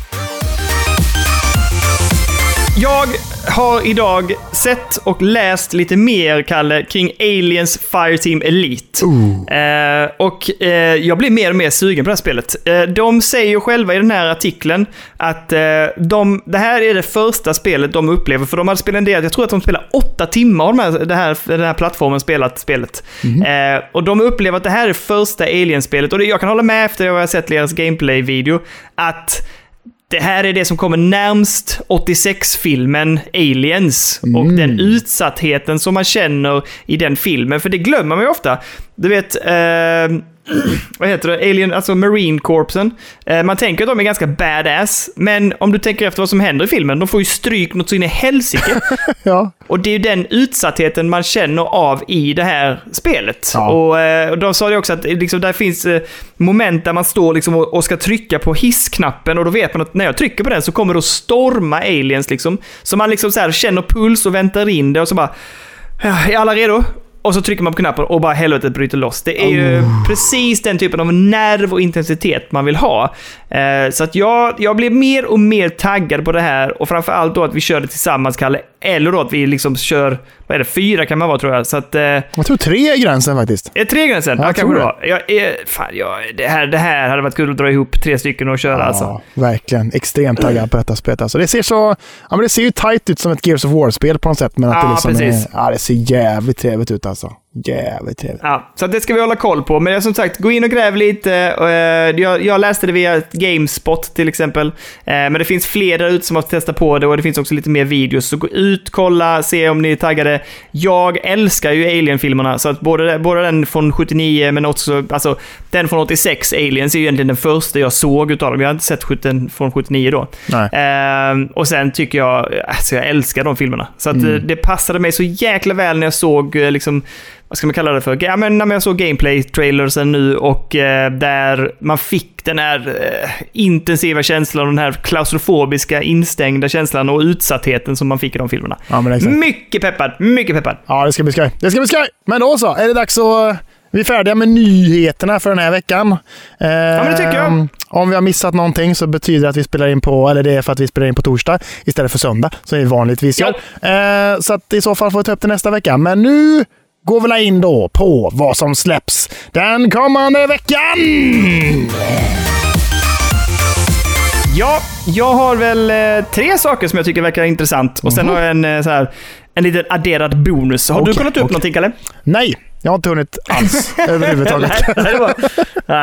Jag har idag sett och läst lite mer, Kalle, kring Aliens Fireteam Elite. Eh, och eh, jag blir mer och mer sugen på det här spelet. Eh, de säger själva i den här artikeln att eh, de, det här är det första spelet de upplever, för de hade spenderat, jag tror att de spelar åtta timmar av de här, det här, den här plattformen spelat spelet. Eh, och de upplever att det här är första Alien-spelet, och det, jag kan hålla med efter att jag har sett deras gameplay-video, att det här är det som kommer närmst 86-filmen Aliens och den utsattheten som man känner i den filmen. För det glömmer man ju ofta. Du vet, eh, vad heter det? Alien, alltså Marine Corpsen. Eh, man tänker att de är ganska badass, men om du tänker efter vad som händer i filmen, de får ju stryk något så in i helsike. Ja. Och det är ju den utsattheten man känner av i det här spelet. Ja. Och, eh, och de sa det också att liksom, där finns eh, moment där man står liksom och, och ska trycka på hissknappen och då vet man att när jag trycker på den så kommer det att storma aliens liksom. Så man liksom så här känner puls och väntar in det och så bara... "Ja, Är alla redo? Och så trycker man på knappen och bara helvetet bryter loss. Det är ju precis den typen av nerv och intensitet man vill ha. Eh, så att jag, jag blir mer och mer taggad på det här och framförallt då att vi kör det tillsammans, Kalle. Eller då att vi liksom kör, vad är det, fyra kan man vara tror jag. Så att... Eh, Jag tror tre är gränsen faktiskt. är det tre gränsen? Jag Ja, kanske tror det var. Jag är, fan, jag, det, här, det här hade varit kul att dra ihop tre stycken och köra alltså. Ja, verkligen. Extremt taggad på detta spelet. Alltså, det, ser så, ja, men det ser ju tight ut som ett Gears of War-spel på något sätt. Men att Ja, det, liksom precis. är, ja, det ser jävligt trevligt ut alltså. Jävligt trevligt. Ja, så det ska vi hålla koll på. Men som sagt, gå in och gräv lite. eh, Jag, jag läste det via Gamespot till exempel. Eh, Men det finns fler där ute som har testat på det och det finns också lite mer videos. Så gå ut, kolla, se om ni är taggade. Jag älskar ju Alien-filmerna, så att både, både den från 79 men också alltså, den från 86, Aliens, är ju egentligen den första jag såg utav dem. Jag har inte sett 70, från 79 då. Ehm, och sen tycker jag, alltså jag älskar de filmerna. Så att Mm. eh, det passade mig så jäkla väl när jag såg, liksom, vad ska man kalla det för? Ja, men när jag såg gameplay-trailersen nu och eh, där man fick den här eh, intensiva känslan och den här klaustrofobiska instängda känslan och utsattheten som man fick i de filmerna. Ja. Mycket peppad, mycket peppad. Ja, det ska bli skoj. Det ska bli skoj! Men då så, är det dags att... Vi är färdiga med nyheterna för den här veckan. ja, men det tycker jag. Om vi har missat någonting så betyder det att vi spelar in på, eller det är för att vi spelar in på torsdag istället för söndag, som vi vanligtvis gör. Eh, så att i så fall får vi ta upp det nästa vecka. Men nu går vi la in då på vad som släpps den kommande veckan! Ja, jag har väl eh, tre saker som jag tycker verkar intressant och sen har jag en, eh, så här, en liten adderad bonus. Har du Okej, kollat upp okej. någonting, Kalle? Nej, jag har inte hunnit alls överhuvudtaget. Nej, det var,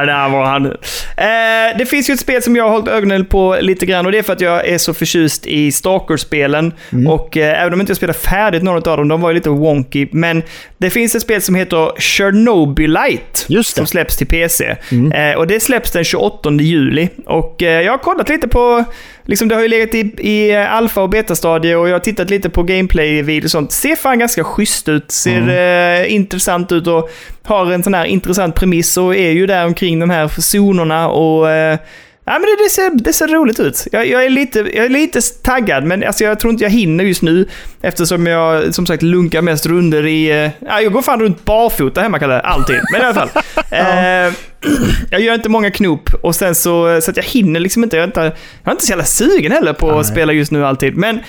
där var han. Eh, det finns ju ett spel som jag har hållit ögonen på lite grann och det är för att jag är så förtjust i Stalker-spelen. Mm. Och eh, även om jag inte spelar färdigt några av dem, de var ju lite wonky. Men det finns ett spel som heter Chernobylite. Just det. Som släpps till PC. Eh, och det släpps den 28 juli. Och eh, jag har kollat lite på, liksom det har ju legat i, i alfa och betastadie och jag har tittat lite på gameplay-videos och sånt. Ser fan ganska schysst ut, ser eh, intressant ut och har en sån här intressant premiss och är ju där omkring de här zonerna och eh, Ja, men det, det, ser, det ser roligt ut. Jag, jag, är lite, jag är lite taggad, men alltså, jag tror inte jag hinner just nu. Eftersom jag som sagt lunkar mest runder i... eh, Ja, jag går fan runt barfota hemma kallar det, alltid. Men i alla fall. eh, jag gör inte många knop och sen så, så att jag hinner liksom inte. Jag är inte, jag är inte så jävla sugen heller på Nej. att spela just nu alltid. Men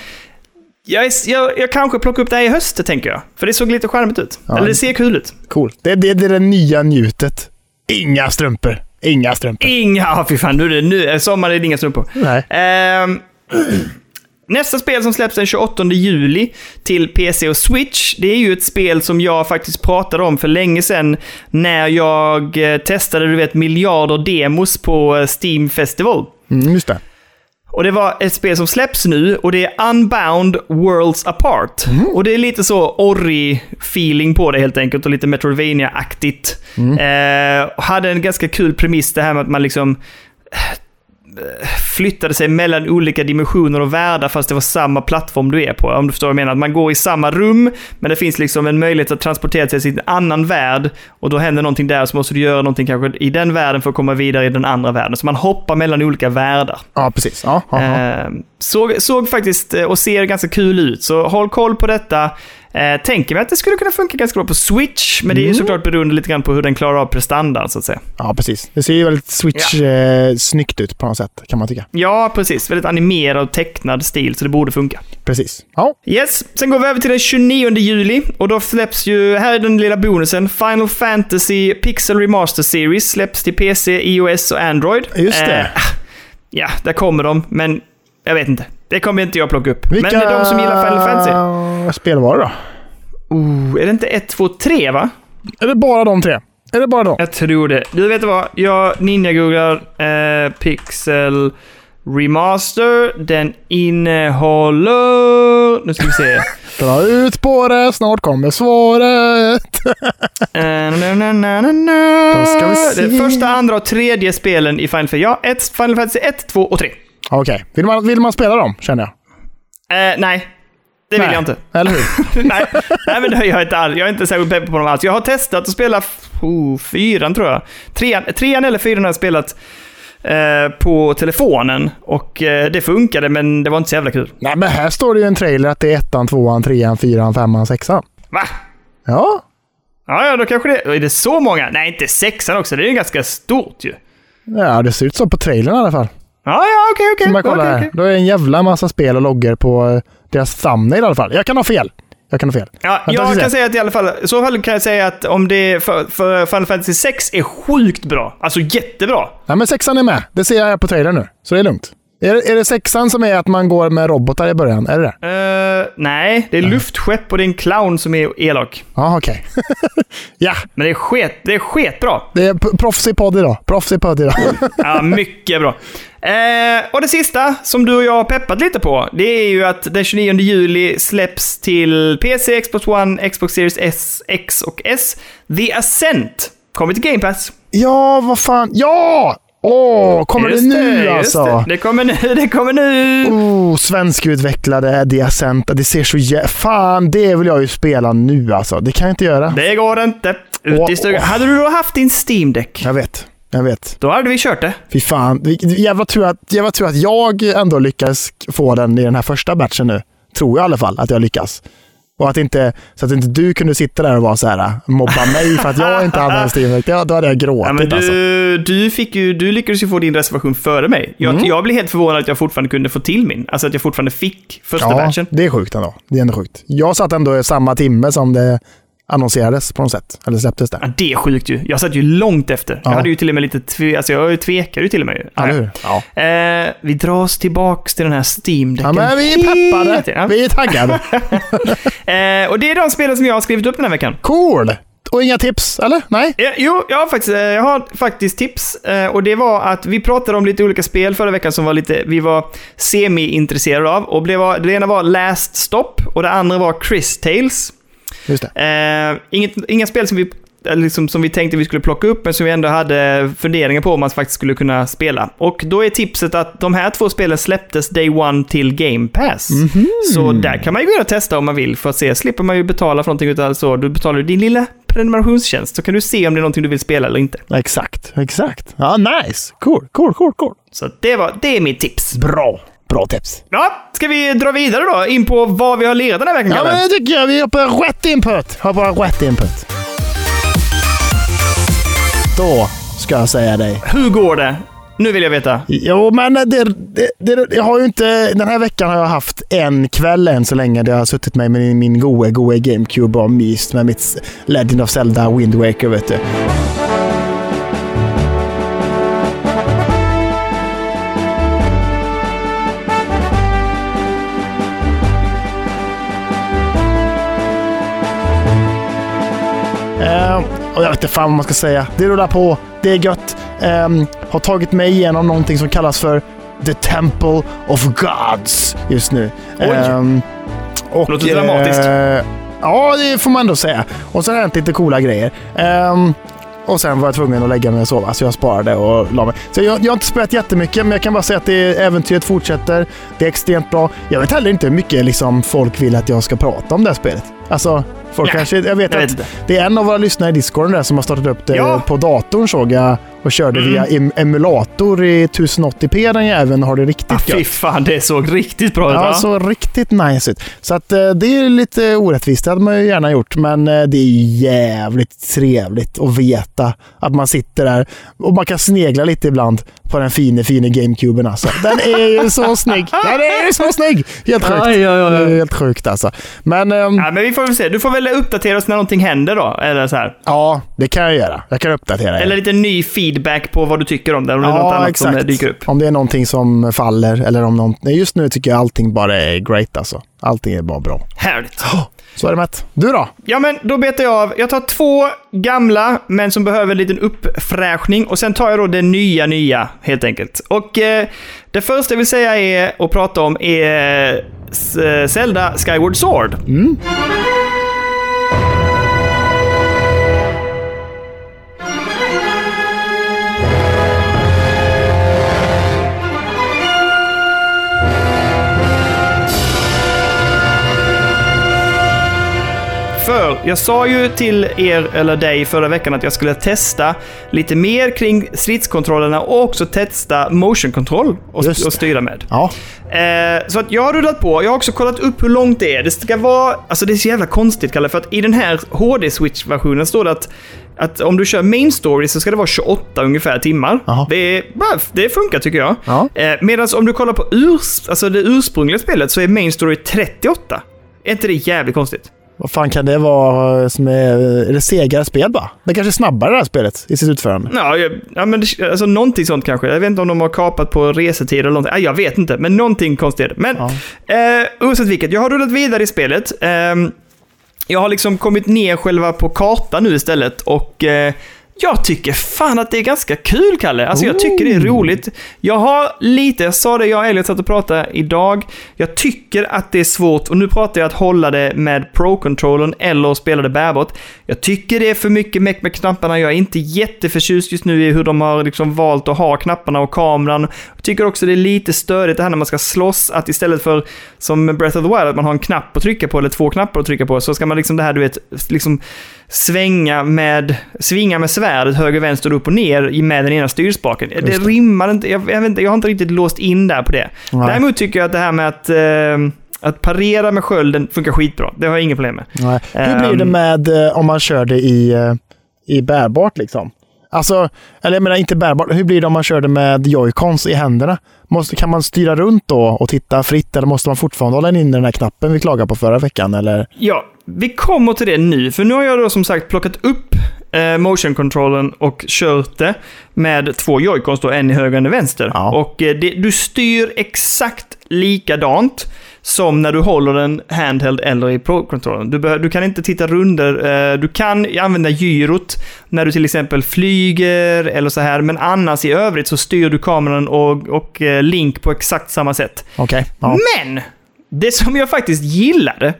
jag, är, jag, jag kanske plockar upp det här i höst, tänker jag. För det såg lite charmigt ut. Ja. Eller det ser kul ut. Cool. Det, det, det är det nya njutet. Inga strumpor. Inga strumpor. Inga... Ja, fy fan. Nu är det nu. är Sommar är det inga strumpor. Nej. Ehm, nästa spel som släpps den 28 juli till PC och Switch, det är ju ett spel som jag faktiskt pratade om för länge sedan när jag eh, testade, du vet, miljarder demos på eh, Steam Festival. Mm, just det. Och det var ett spel som släpps nu och det är Unbound Worlds Apart. Och det är lite så Ori-feeling på det helt enkelt och lite Metroidvania-aktigt. Eh, och hade en ganska kul premiss det här med att man liksom eh, flyttade sig mellan olika dimensioner och världar fast det var samma plattform du är på. Om du förstår vad jag menar. Att man går i samma rum, men det finns liksom en möjlighet att transportera sig till en annan värld och då händer någonting där så måste du göra någonting kanske i den världen för att komma vidare i den andra världen. Så man hoppar mellan olika världar. Ja, precis. Ja, ja, ja. Eh, såg, såg faktiskt eh, och ser ganska kul ut, så håll koll på detta. Eh, tänker mig att det skulle kunna funka ganska bra på Switch, men det är ju Mm. såklart beroende lite grann på hur den klarar av prestandan, så att säga. ja, precis. Det ser ju väldigt Switch eh, snyggt ut på något sätt, kan man tycka. Ja, precis. Väldigt animerad och tecknad stil, så det borde funka. Precis. Ja, Yes, sen går vi över till den 29 juli och då släpps ju, här är den lilla bonusen, Final Fantasy Pixel Remaster Series släpps till PC, iOS och Android. Just det. Eh, ja, där kommer de, men jag vet inte. Det kommer inte jag plocka upp. vilka Men de som gillar Final Fantasy. spel var det då? Oh, är det inte 1, 2, 3 va? Är det bara de tre? Är det bara de? Jag tror det. Du vet vad? Jag ninja-googlar eh, Pixel Remaster. Den innehåller... Nu ska vi se. Dra ut på det, snart kommer svaret. Eh. Då ska vi se. Det första, andra och tredje spelen i Final Fantasy. Ja, ett, Final Fantasy 1, 2 och 3. Okej, vill, man, vill man spela dem, känner jag? Eh, nej, det vill Nej. jag inte. Eller hur? nej, nej, men det har jag inte alls. Jag är inte särskilt pepp på dem alls. Jag har testat att spela oh, fyran, tror jag. Trean, trean eller fyran har jag spelat eh, på telefonen. Och eh, det funkade, men det var inte så jävla kul. Nej, men här står det ju en trailer att det är ettan, tvåan, trean, fyran, femman, sexan. Va? Ja, Ja, ja, då kanske det... Är det så många? Nej, inte sexan också. Det är ju ganska stort ju. ja det ser ut så på trailern i alla fall. Ja, ja, okej, okej. Då är det en jävla massa spel och loggor på eh, deras thumbnail i alla fall. Jag kan ha fel. Jag kan ha fel. Ja, jag kan ser. säga att i alla fall, så fall kan jag säga att om det är för, för Final Fantasy 6 är sjukt bra. Alltså jättebra. Nej, men sexan är med. Det ser jag på trailern nu. Så det är lugnt. Är det, är det sexan som är att man går med robotar i början? Är det det? Eh, nej, det är luftskepp och det är en clown som är elak. Ja, okej. ja, Men det är sket, det är sketbra. det är proffsig podd idag. Proffsig podd idag. Ja, mycket bra. Eh, och det sista som du och jag har peppat lite på, det är ju att den 29 juli släpps till PC, Xbox One, Xbox Series S, X och S, The Ascent. Kommer till Game Pass. ja, vad fan. Ja! Åh, kommer det Just nu just alltså? Det. det kommer nu, det kommer nu! Oh, svenskutvecklade Diacenta. Det ser så jä... Fan, det vill jag ju spela nu alltså. Det kan jag inte göra. Det går inte. Ut Åh, i stugan. åh. Hade du då haft din Steam Deck, Jag vet. Jag vet. då hade vi kört det. Fy fan. Jävla tur att, jävla tur att jag ändå lyckas få den i den här första batchen nu. Tror jag i alla fall att jag lyckas. Och att inte, så att inte du kunde sitta där och vara så här, mobba mig för att jag inte hade en Steam. Ja, då hade jag Ja, gråtit men alltså. du, du, fick ju, du lyckades ju få din reservation före mig. Jag, Mm. jag blev helt förvånad att jag fortfarande kunde få till min. Alltså att jag fortfarande fick första Ja, batchen. det är sjukt ändå. Det är ändå sjukt. Jag satt ändå i samma timme som det annonserades på något sätt. Eller släpptes det. Ja, det är sjukt ju. Jag satt ju långt efter. Ja. Jag hade ju till och med lite tve, alltså jag tvekade ju till och med. ju. Eller? Ja. Eh, vi drar oss tillbaks till den här steam ja, men vi är peppade. Ja. Vi är taggade. Eh, och det är de spelen som jag har skrivit upp den här veckan. Cool! Och inga tips, eller? Nej? Eh, jo, jag har, faktiskt, eh, jag har faktiskt tips. Eh, och det var att vi pratade om lite olika spel förra veckan som var lite, vi var semi-intresserade av. Och det, var, det ena var Last Stop och det andra var Chris Tales. Just det. Eh, inget, inga spel som vi, liksom, som vi tänkte vi skulle plocka upp, men som vi ändå hade funderingar på om man faktiskt skulle kunna spela. Och då är tipset att de här två spelen släpptes Day One till Game Pass. Så där kan man ju gå in och testa om man vill, för att se. Slipper man ju betala för någonting utan så. Du betalar din lilla prenumerationstjänst så kan du se om det är någonting du vill spela eller inte. Exakt, exakt. Ja, nice. Cool, cool, cool, cool. Så det, var, det är mitt tips. Bra. Bra tips. Ja, ska vi dra vidare då in på vad vi har lirat den här veckan, Ja, men det tycker jag. Vi hoppar rätt input. Hoppar rätt input. Då ska jag säga dig. Hur går det? Nu vill jag veta. Jo, men det, det, det, jag har ju inte... Den här veckan har jag haft en kväll än så länge där jag har suttit med min, min goe, goe GameCube och myst med mitt Legend of Zelda Wind Waker, vet du. Och jag vet inte fan vad man ska säga. Det rullar på. Det är gött. Ehm, har tagit mig igenom någonting som kallas för The Temple of Gods just nu. Ehm, och, Låter dramatiskt. eh, ja, det får man ändå säga. Och så har det hänt lite coola grejer. Ehm, och sen var jag tvungen att lägga mig och sova, så jag sparade och la mig. Så jag, jag har inte spelat jättemycket, men jag kan bara säga att det, äventyret fortsätter. Det är extremt bra. Jag vet heller inte hur mycket liksom, folk vill att jag ska prata om det här spelet. Alltså, folk kanske... Jag vet jag att vet det är en av våra lyssnare i Discorden där som har startat upp det Ja. på datorn såg jag och körde Mm. via em emulator i 1080p den jäveln har det riktigt Ah, fy fan, det såg riktigt bra ut. Ja, va? så riktigt nice ut. Så att eh, det är lite orättvist, det hade man ju gärna gjort, men eh, det är jävligt trevligt att veta att man sitter där och man kan snegla lite ibland på den fina, fina GameCuben alltså. Den är ju så snygg! Den är ju så snygg! Helt sjukt. Det är aj. Helt sjukt alltså. Men Ja, men vi får väl se. Du får väl uppdatera oss när någonting händer då. Eller så här. ja, det kan jag göra. Jag kan uppdatera er. Eller lite ny feedback på vad du tycker om det. Om det är något annat som eh, dyker upp. Om det är någonting som faller eller om någon... Nej, just nu tycker jag allting bara är great alltså. Allting är bara bra. Härligt. Så är det Matt. Du då? Ja, men då betar jag av. Jag tar två gamla, men som behöver en liten uppfräschning. Och sen tar jag då det nya, nya, helt enkelt. Och eh, det första jag vill säga är, och prata om är eh, Zelda Skyward Sword. För jag sa ju till er, eller dig, förra veckan att jag skulle testa lite mer kring stridskontrollerna och också testa motion control och, det. och styra med. Ja. Eh, så att jag har rullat på. Jag har också kollat upp hur långt det är. Det ska vara... Alltså det är så jävla konstigt, Kalle, för att i den här HD-switch-versionen står det att, att om du kör main story så ska det vara 28 ungefär timmar. Jaha. Det, det funkar tycker jag. Ja. Eh, Medan om du kollar på urs, alltså det ursprungliga spelet så är main story 38. Är inte det jävligt konstigt? Vad fan kan det vara som är... Är det segare spel bara? Det kanske är snabbare det här spelet i sitt utförande. Ja, jag, ja men det, alltså någonting sånt kanske. Jag vet inte om de har kapat på resetid eller någonting. Nej, jag vet inte, men någonting konstigt. Men Ja. eh, oavsett vilket, jag har rullat vidare i spelet. Ehm, jag har liksom kommit ner själva på kartan nu istället och eh, jag tycker fan att det är ganska kul, Kalle. Alltså jag tycker det är roligt. Jag har lite, jag sa det, jag och Elliot satt och pratade idag. Jag tycker att det är svårt, och nu pratar jag att hålla det med Pro-controllern eller spela det bärbart. Jag tycker det är för mycket meck med knapparna. Jag är inte jätteförtjust just nu i hur de har liksom valt att ha knapparna och kameran. Jag tycker också det är lite störigt det här när man ska slåss, att istället för som Breath of the Wild, att man har en knapp att trycka på eller två knappar att trycka på, så ska man liksom det här, du vet, liksom svänga med, svinga med svärdet höger, vänster, upp och ner med den ena styrspaken. Det, det. rimmar inte, jag, jag, inte, jag har inte riktigt låst in där på det. Nej. Däremot tycker jag att det här med att, eh, att parera med skölden funkar skitbra. Det har jag inga problem med. Nej. Hur blir det Ehm. med eh, om man kör det i, eh, i bärbart liksom? Alltså, eller jag menar inte bärbart. Hur blir det om man kör det med joycons i händerna? Måste, kan man styra runt då och titta fritt eller måste man fortfarande hålla in den här knappen vi klagade på förra veckan? Eller? Ja, vi kommer till det nu, för nu har jag då som sagt plockat upp eh, motion-controllen och kört det med två joycons då, en i höger och en i vänster. Ja. Och eh, det, du styr exakt likadant som när du håller den handheld eller i Pro-controllen. Du, du kan inte titta runder, eh, du kan använda gyrot när du till exempel flyger eller så här, men annars i övrigt så styr du kameran och, och eh, Link på exakt samma sätt. Okej. Ja. Men! Det som jag faktiskt gillade,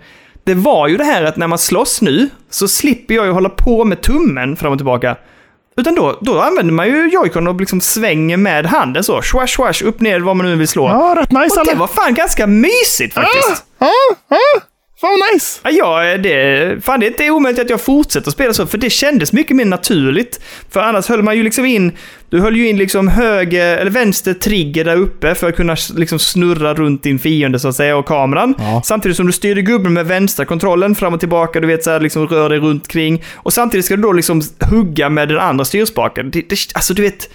det var ju det här att när man slåss nu, så slipper jag ju hålla på med tummen fram och tillbaka. Utan då, då använder man ju joycon och liksom svänger med handen så. Swash, swash, upp, ner, vad man nu vill slå. ja, rätt nice och det var fan ganska mysigt faktiskt. Ja, ja. Fan vad nice! Ja, det, fan, det är inte omöjligt att jag fortsätter spela så, för det kändes mycket mer naturligt. För annars höll man ju liksom in, du höll ju in liksom höger, eller vänster trigger där uppe för att kunna liksom snurra runt din fiende så att säga och kameran. Ja. Samtidigt som du styrde gubben med vänstra kontrollen fram och tillbaka, du vet så här, liksom rör dig runt kring. Och samtidigt ska du då liksom hugga med den andra styrspaken. Det, det, alltså du vet,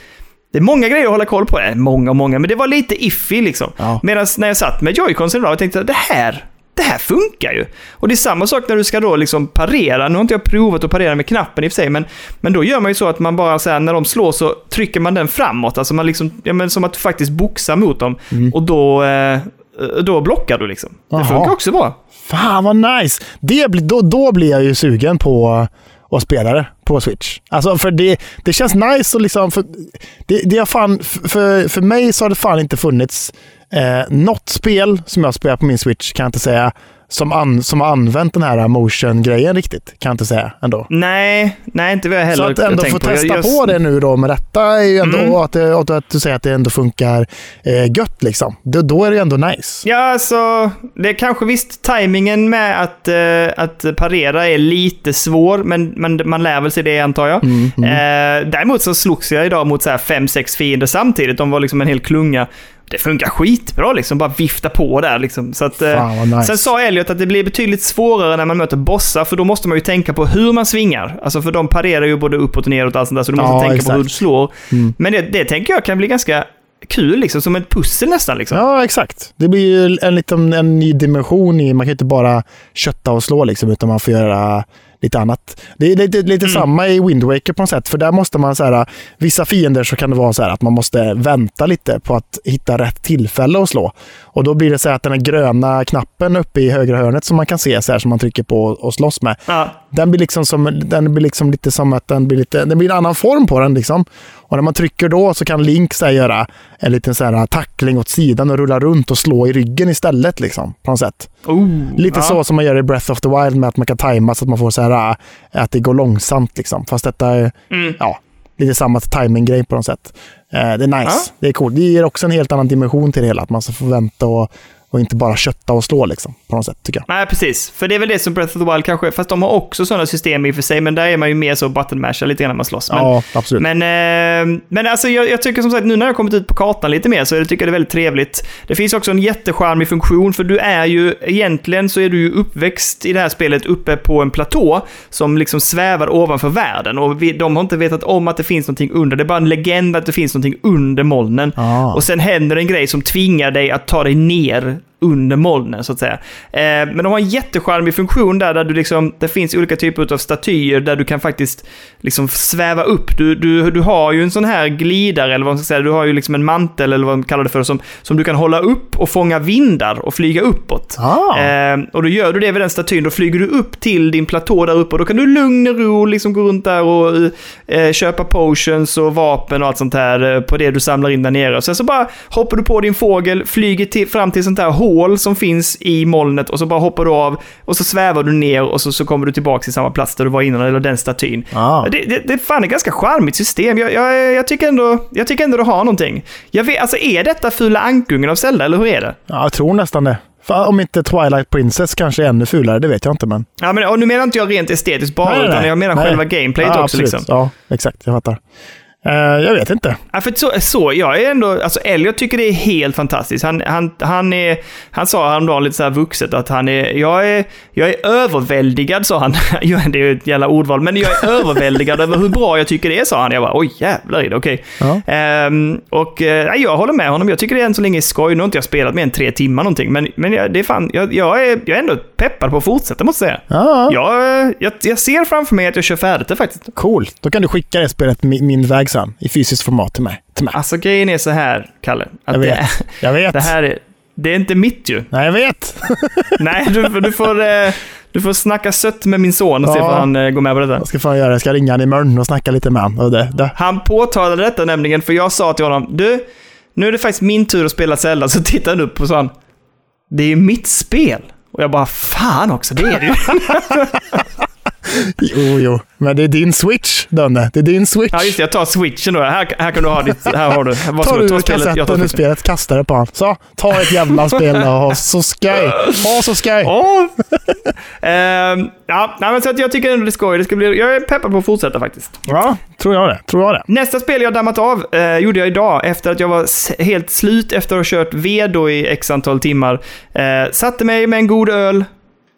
det är många grejer att hålla koll på. Äh, många, många, men det var lite iffy liksom. Ja. Medan när jag satt med joyconsen idag och tänkte det här, det här funkar ju. Och det är samma sak när du ska då liksom parera. Nu har inte jag provat att parera med knappen i och för sig, men, men då gör man ju så att man bara så här, när de slår så trycker man den framåt. Alltså man liksom, ja men som att du faktiskt boxar mot dem. Och då, eh, då blockar du liksom. Det Jaha. funkar också bra. Fan vad nice! Det, då, då blir jag ju sugen på att spela det på Switch. Alltså för det, det känns nice och liksom... För, det, det har fan, för, för mig så har det fan inte funnits eh, något spel som jag spelar på min Switch, kan jag inte säga, som, an, som har använt den här motion-grejen riktigt. Kan jag inte säga ändå. Nej, nej inte vad jag heller Så att ändå tänkt få testa jag- på det nu då med detta är ju ändå, Mm. och att, och att du säger att det ändå funkar eh, gött liksom. Då, då är det ändå nice. Ja, alltså, det är kanske visst tajmingen med att, eh, att parera är lite svår, men, men man lär väl sig det antar jag. Mm, Eh, däremot så slogs jag idag mot så här fem, sex fiender samtidigt. De var liksom en hel klunga. Det funkar skitbra liksom, bara vifta på där liksom. Så att, eh, Fan nice. Sen sa Elliot att det blir betydligt svårare när man möter bossar, för då måste man ju tänka på hur man svingar. Alltså för de parerar ju både uppåt och neråt och allt sånt där, så du måste Ja, tänka exakt. på hur du slår. Mm. Men det, det tänker jag kan bli ganska kul, liksom, som ett pussel nästan. Liksom. Ja, exakt. Det blir ju en, liten, en ny dimension i, man kan inte bara kötta och slå liksom, utan man får göra lite annat. Det är lite, lite Mm. samma i Wind Waker på något sätt, för där måste man så här, vissa fiender så kan det vara så här att man måste vänta lite på att hitta rätt tillfälle att slå. Och då blir det så att den här gröna knappen uppe i högra hörnet som man kan se så här som man trycker på och slåss med. Ja. Den blir liksom, som, den blir liksom lite som att den blir, lite, det blir en annan form på den. Liksom. Och när man trycker då så kan Link så här, göra en liten så här, tackling åt sidan och rulla runt och slå i ryggen istället. Liksom, på något sätt. Oh, Lite ja. så som man gör i Breath of the Wild med att man kan tajma så att man får så här, äh, att det går långsamt. Liksom. Fast detta är Mm. ja, lite samma timing-grej på något sätt. Eh, det är nice. Ja. Det är coolt. Det ger också en helt annan dimension till det hela. Att man ska få vänta och, och inte bara kötta och slå liksom, på något sätt tycker jag. Nej, precis. För det är väl det som Breath of the Wild kanske. Fast de har också sådana system i och för sig, men där är man ju mer så button masher lite grann när man slåss. Men, ja, absolut. men, eh, men alltså jag, jag tycker som sagt, nu när jag har kommit ut på kartan lite mer så jag tycker jag det är väldigt trevligt. Det finns också en jättecharmig funktion, för du är ju, egentligen så är du ju uppväxt i det här spelet uppe på en platå som liksom svävar ovanför världen. Och vi, de har inte vetat om att det finns någonting under. Det är bara en legend att det finns någonting under molnen. Ah. Och sen händer en grej som tvingar dig att ta dig ner under molnen, så att säga. Eh, men de har en jättecharmig funktion där, där du liksom, det finns olika typer av statyer där du kan faktiskt liksom sväva upp. Du, du, du har ju en sån här glidare, eller vad man ska säga, du har ju liksom en mantel, eller vad man kallar det för, som, som du kan hålla upp och fånga vindar och flyga uppåt. Ah. Eh, och då gör du det vid den statyn, då flyger du upp till din platå där uppe och då kan du lugn och ro liksom gå runt där och eh, köpa potions och vapen och allt sånt här eh, på det du samlar in där nere. Och sen så bara hoppar du på din fågel, flyger till, fram till sånt här hål som finns i molnet och så bara hoppar du av och så svävar du ner och så, så kommer du tillbaka till samma plats där du var innan, eller den statyn. Ah. Det, det, det är fan ett ganska charmigt system. Jag, jag, jag, tycker ändå, jag tycker ändå det har någonting. Jag vet, alltså är detta fula ankungen av Zelda, eller hur är det? Ja, jag tror nästan det. Om inte Twilight Princess kanske är ännu fulare, det vet jag inte. Men... Ja, men, och nu menar inte jag rent estetiskt bara, utan jag menar Nej. själva gameplayet ja, också. absolut. Liksom. Ja, exakt. Jag fattar. Eh, jag vet inte. Ja, för så, så, jag är ändå, alltså Elliot tycker det är helt fantastiskt. Han, han, han, är, han sa häromdagen lite så här vuxet att han är, jag är, jag är överväldigad, sa han. Det är ju ett jävla ordval, men jag är överväldigad över hur bra jag tycker det är, sa han. Jag bara, oj jävlar är det okej. Ja. Ehm, och eh, jag håller med honom. Jag tycker det är än så länge skoj. Nu har inte jag spelat mer än tre timmar någonting, men, men jag, det är fan, jag, jag, är, jag är ändå peppad på att fortsätta, måste jag säga. Ja, Jag, eh, jag, jag ser framför mig att jag kör färdigt det faktiskt. Coolt. Då kan du skicka det spelet min, min väg sen, i fysiskt format till mig. Till mig. Alltså grejen är så här, Kalle. Att Jag det, vet. Jag vet. det här är, det är inte mitt ju. Nej, jag vet. Nej, du, du, får, eh, du får snacka sött med min son och se Ja. om han eh, går med på detta. Jag ska fan göra det. Jag ska ringa han imorgon och snacka lite med han. Och det, det. Han påtalade detta nämligen, för jag sa till honom, du, nu är det faktiskt min tur att spela Zelda, så tittade han upp och sa det är ju mitt spel. Och jag bara, fan också, det är det ju. Jo, jo. Men det är din switch, Dönne. Det är din switch. Ja, just det. Jag tar switchen då. Här, här kan du ha ditt... Här har du. Tar Varsågod, du ta spelet. Jag tar kassetten ur spelet, kastar det på honom. Så, ta ett jävla spel och ha så skoj. Ha så skoj. Ehm, ja, nej, men så att jag tycker ändå det är skoj. Det ska bli, jag är peppad på att fortsätta faktiskt. Ja, tror jag det. Tror jag det. Nästa spel jag dammat av eh, gjorde jag idag efter att jag var helt slut efter att ha kört ved då i x antal timmar. Eh, satte mig med en god öl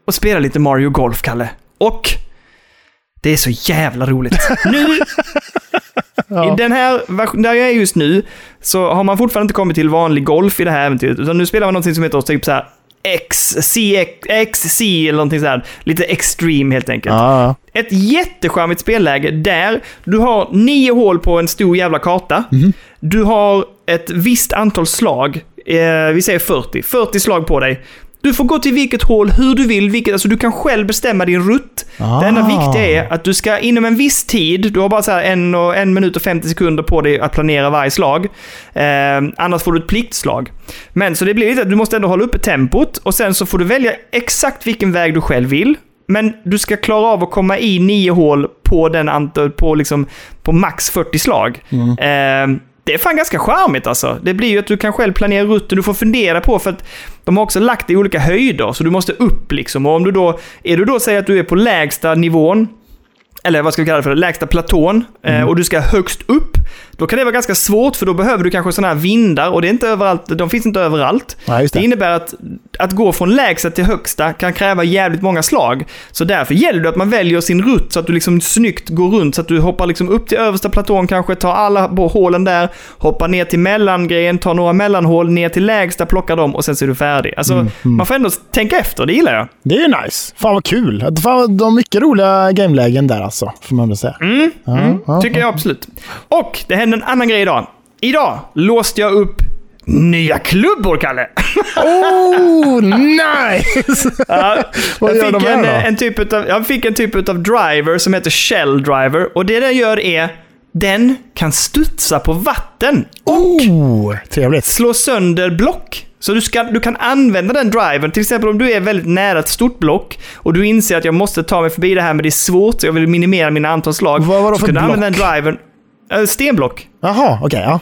och spelade lite Mario Golf, Kalle. Och det är så jävla roligt. Nu, Ja. i den här version- där jag är just nu, så har man fortfarande inte kommit till vanlig golf i det här äventyret, utan nu spelar man någonting som heter typ så här X, C, XC eller någonting så här. Lite extreme helt enkelt. Ja, Ett jättecharmigt spelläge där du har nio hål på en stor jävla karta. Du har ett visst antal slag. Eh, vi säger 40. 40 slag på dig. Du får gå till vilket hål hur du vill. Vilket, alltså du kan själv bestämma din rutt. Ah. Det enda viktiga är att du ska inom en viss tid, du har bara så en, och, en minut och 50 sekunder på dig att planera varje slag. Eh, annars får du ett pliktslag. Men så det blir lite att du måste ändå hålla uppe tempot och sen så får du välja exakt vilken väg du själv vill. Men du ska klara av att komma i nio hål på, den på, liksom, på max 40 slag. Eh, det är fan ganska charmigt alltså. Det blir ju att du kan själv planera rutten, du får fundera på för att de har också lagt det i olika höjder, så du måste upp liksom. Och om du då, är du då säger att du är på lägsta nivån, eller vad ska vi kalla det för, lägsta platån, eh, och du ska högst upp, då kan det vara ganska svårt för då behöver du kanske sådana här vindar och det är inte överallt, de finns inte överallt. Just det. det. innebär att, att gå från lägsta till högsta kan kräva jävligt många slag. Så därför gäller det att man väljer sin rutt så att du liksom snyggt går runt, så att du hoppar liksom upp till översta platån kanske, tar alla hålen där, hoppar ner till mellangrejen, tar några mellanhål, ner till lägsta, plockar dem och sen så är du färdig. Alltså, man får ändå tänka efter, det gillar jag. Det är nice. Fan vad kul. Fan, de mycket roliga gamelägen där alltså, får man ändå säga. Mm, Ja, ja, Tycker jag absolut. Och det hände en annan grej idag. Idag låste jag upp nya klubbor, Kalle. Oh, nice! Ja, Vad gör de här en, då? en typ utav, jag fick en typ av driver som heter Shell Driver. Och det den gör är, den kan studsa på vatten och Oh, trevligt. slå sönder block. Så du, ska, du kan använda den drivern, till exempel om du är väldigt nära ett stort block och du inser att jag måste ta mig förbi det här men det är svårt, jag vill minimera mina antal slag. Vad var det för kan du använda den block? Äh, stenblock. Jaha, okej. ja.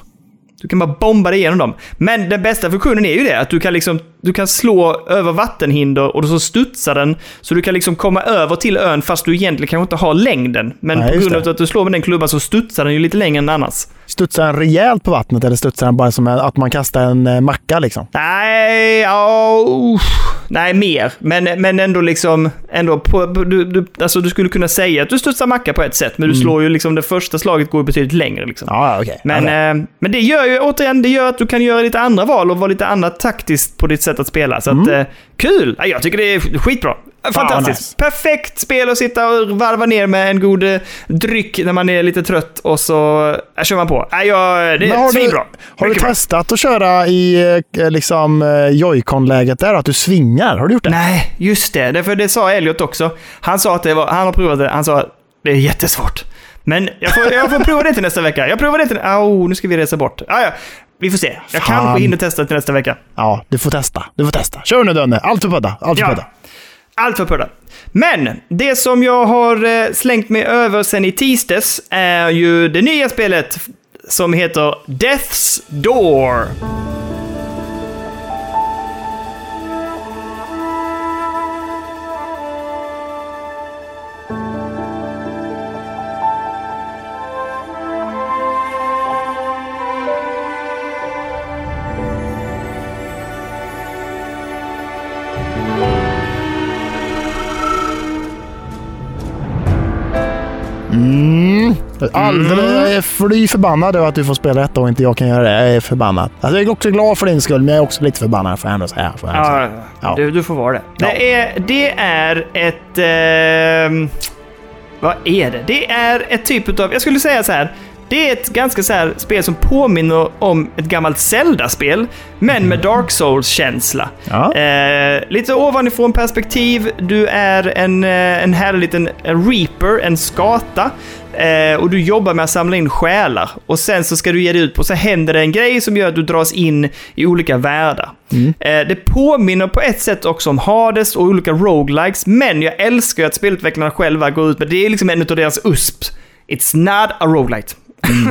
Du kan bara bomba dig igenom dem. Men den bästa funktionen är ju det, att du kan, liksom, du kan slå över vattenhinder och så studsar den. Så du kan liksom komma över till ön fast du egentligen kanske inte har längden. Men Nej, på grund av att du slår med den klubban så studsar den ju lite längre än annars. Studsar den rejält på vattnet eller studsar den bara som att man kastar en eh, macka liksom? Nej, usch. Nej, mer. Men, men ändå liksom, ändå på, du, du, alltså du skulle kunna säga att du studsar macka på ett sätt, men du slår ju liksom, det första slaget går ju betydligt längre liksom. Mm. Ja, okej. Men, Okej. eh, men det gör ju återigen, det gör att du kan göra lite andra val och vara lite annat taktiskt på ditt sätt att spela. Så att, eh, kul! Ja, jag tycker det är skitbra. Fantastiskt. nice. Perfekt spel att sitta och varva ner med en god eh, dryck när man är lite trött och så äh, kör man på. Ja, jag, det är du- svinbra. Har du Mycket bra. testat att köra i liksom Joy-Con-läget där? Att du svingar? Har du gjort det? Nej, just det. Därför det sa Elliot också. Han sa att det var, han har provat det, han sa att det är jättesvårt. Men jag får, jag får prova det till nästa vecka. Jag provar det till... Au, nu ska vi resa bort. Ja, ja. Vi får se. Jag Fan. kanske hinner testa till nästa vecka. Ja, du får testa. Du får testa. Kör nu Dönne. Allt för pudda. Allt för Ja. pudda. Allt för pudda. Men det som jag har eh, slängt mig över sen i tisdags är ju det nya spelet som heter Death's Door. Mm. Alldeles, jag är fly förbannad över att du får spela detta och inte jag kan göra det. Jag är förbannad. Alltså, jag är också glad för din skull, men jag är också lite förbannad jag ändå säga. Ändå säga. Ja, Ja. Du, du får vara det. Ja. Det, är, det är ett... ehm, vad är det? Det är ett typ av... Jag skulle säga så här. Det är ett ganska så här spel som påminner om ett gammalt Zelda-spel, men med Dark Souls-känsla. Ja. Eh, lite ovanifrån perspektiv. Du är en, eh, en härlig liten reaper, en skata. Eh, och du jobbar med att samla in själar. Och sen så ska du ge dig ut på, så händer det en grej som gör att du dras in i olika världar. Eh, det påminner på ett sätt också om Hades och olika roguelikes, men jag älskar ju att spelutvecklarna själva går ut med, det är liksom en av deras USP. It's not a roguelite.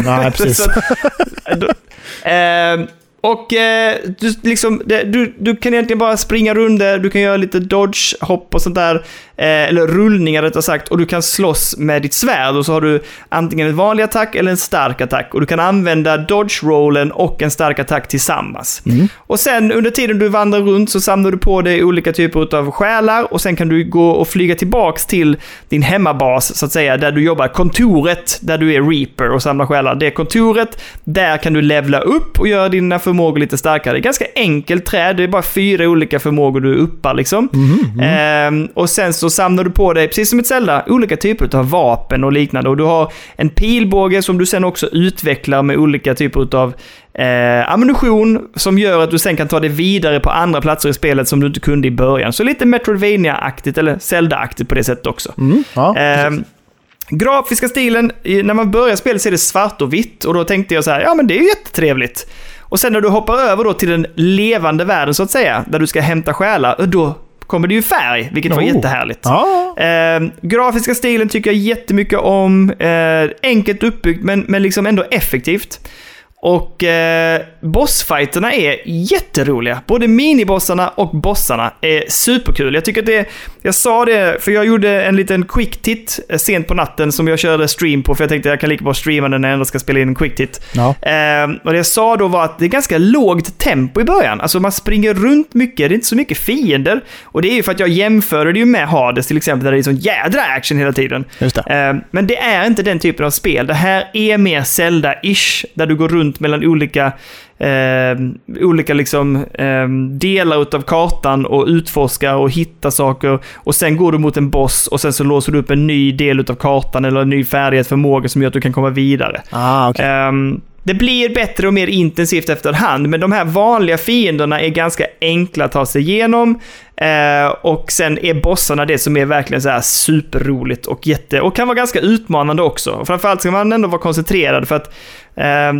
Nej, precis. Så, då, eh, och eh, du, liksom, det, du, du kan egentligen bara springa runt där, du kan göra lite dodge, hopp och sånt där. Eh, eller rullningar rättare sagt. Och du kan slåss med ditt svärd och så har du antingen en vanlig attack eller en stark attack. Och du kan använda dodge-rollen och en stark attack tillsammans. Och sen under tiden du vandrar runt så samlar du på dig olika typer av själar och sen kan du gå och flyga tillbaks till din hemmabas så att säga, där du jobbar. Kontoret där du är reaper och samlar själar. Det är kontoret, där kan du levla upp och göra dina förmågor lite starkare. Det är ganska enkelt träd, det är bara fyra olika förmågor du uppar liksom. Ehm, och sen så samlar du på dig, precis som ett Zelda, olika typer av vapen och liknande. Och du har en pilbåge som du sen också utvecklar med olika typer av eh, ammunition som gör att du sen kan ta dig vidare på andra platser i spelet som du inte kunde i början. Så lite Metroidvania-aktigt, eller Zelda-aktigt på det sättet också. Mm, ja, Ehm, grafiska stilen, när man börjar spelet så är det svart och vitt och då tänkte jag så här, ja men det är ju jättetrevligt. Och sen när du hoppar över då till den levande världen så att säga, där du ska hämta själar, då kommer det ju färg, vilket var Oh. jättehärligt. ja. Eh, grafiska stilen tycker jag jättemycket om. Eh, enkelt uppbyggt, men, men liksom ändå effektivt. Och eh, bossfighterna är jätteroliga. Både minibossarna och bossarna är superkul. Jag tycker att det... Jag sa det, för jag gjorde en liten quick tit eh, sent på natten som jag körde stream på, för jag tänkte att jag kan lika bra streama den när jag ändå ska spela in en quick tit. Ja. Eh, och det jag sa då var att det är ganska lågt tempo i början. Alltså man springer runt mycket, det är inte så mycket fiender. Och det är ju för att jag jämför det ju med Hades till exempel, där det är sån jädra action hela tiden. Just det. Eh, men det är inte den typen av spel. Det här är mer Zelda-ish, där du går runt mellan olika eh, olika liksom, eh, delar utav kartan och utforskar och hittar saker. Och sen går du mot en boss och sen så låser du upp en ny del utav kartan eller en ny färdighet, förmåga som gör att du kan komma vidare. Ah, okej. Ehm, det blir bättre och mer intensivt efterhand, men de här vanliga fienderna är ganska enkla att ta sig igenom. Eh, och sen är bossarna det som är verkligen så här superroligt och jätte... Och kan vara ganska utmanande också. Och framförallt ska man ändå vara koncentrerad för att eh,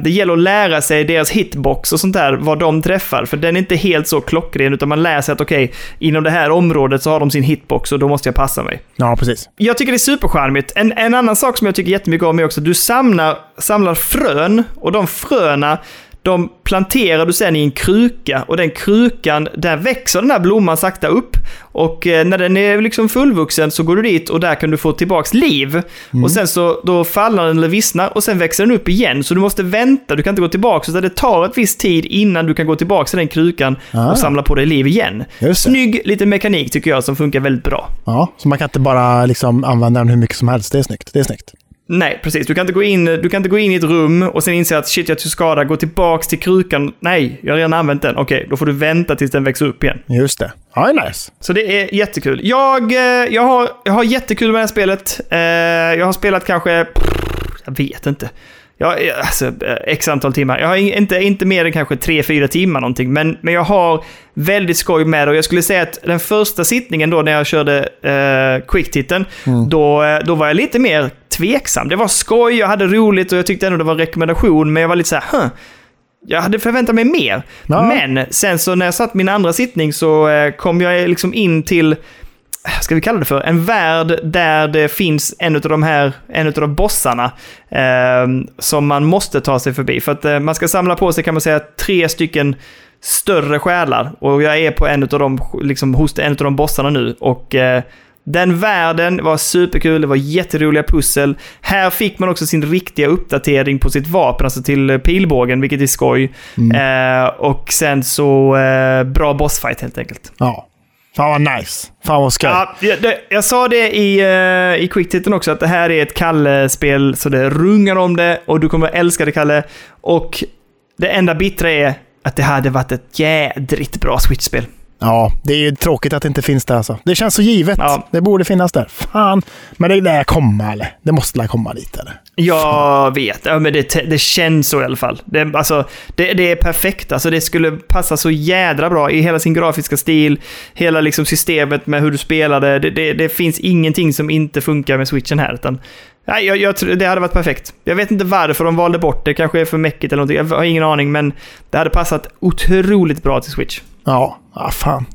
det gäller att lära sig deras hitbox och sånt där, vad de träffar. För den är inte helt så klockren, utan man lär sig att okej, inom det här området så har de sin hitbox och då måste jag passa mig. Ja, precis. Jag tycker det är supercharmigt. En, en annan sak som jag tycker jättemycket om är också att du samlar, samlar frön och de fröna de planterar du sen i en kruka och den krukan, där växer den här blomman sakta upp. Och eh, när den är liksom fullvuxen så går du dit och där kan du få tillbaks liv. Och sen så då faller den eller vissnar och sen växer den upp igen. Så du måste vänta, du kan inte gå tillbaka. Så det tar ett visst tid innan du kan gå tillbaka till den krukan Ah. och samla på dig liv igen. Snygg liten mekanik tycker jag som funkar väldigt bra. Ja, så man kan inte bara liksom använda den hur mycket som helst. Det är snyggt. Det är snyggt. Nej, precis. Du kan, inte gå in, du kan inte gå in i ett rum och sen inse att shit, jag tog skada, gå tillbaks till krukan. Nej, jag har redan använt den. Okej, då får du vänta tills den växer upp igen. Just det. Ja, det är nice. Så det är jättekul. Jag, eh, jag, har, jag har jättekul med det här spelet. Eh, Jag har spelat kanske... Jag vet inte. Jag, jag- alltså, eh, x antal timmar. Jag har in- inte, inte mer än kanske 3-4 timmar någonting. Men, men jag har väldigt skoj med det. Och jag skulle säga att den första sittningen då när jag körde eh, quick-titeln, då, eh, då var jag lite mer tveksam. Det var skoj, jag hade roligt och jag tyckte ändå det var en rekommendation. Men jag var lite så här, huh. Jag hade förväntat mig mer. Ja. Men sen så när jag satt min andra sittning så eh, kom jag liksom in till ska vi kalla det för, en värld där det finns en av de här, en av de bossarna eh, som man måste ta sig förbi. För att eh, man ska samla på sig kan man säga tre stycken större själar och jag är på en av dem, liksom hos en av de bossarna nu och eh, den världen var superkul, det var jätteroliga pussel. Här fick man också sin riktiga uppdatering på sitt vapen, alltså till pilbågen, vilket är skoj. Eh, och sen så eh, bra bossfight helt enkelt. Ja. Fan vad nice. Fan vad skoj. Ja, jag, det, jag sa det i, uh, i quicktiteln också, att det här är ett Kalle-spel så det rungar om det och du kommer älska det, Kalle. Och det enda bittra är att det hade varit ett jädrigt bra Switch-spel. Ja, det är ju tråkigt att det inte finns där alltså. Det känns så givet. Ja. Det borde finnas där. Fan. Men det lär komma eller? Det måste lär komma dit eller? Jag vet, ja, men det, det känns så i alla fall. Det, alltså, det, det är perfekt, alltså, det skulle passa så jädra bra i hela sin grafiska stil, hela liksom, systemet med hur du spelade. Det, det, det finns ingenting som inte funkar med switchen här. Utan, nej, jag, jag, det hade varit perfekt. Jag vet inte varför de valde bort det, kanske är för mäckigt eller någonting, jag har ingen aning, men det hade passat otroligt bra till switch. Ja, ah, fan.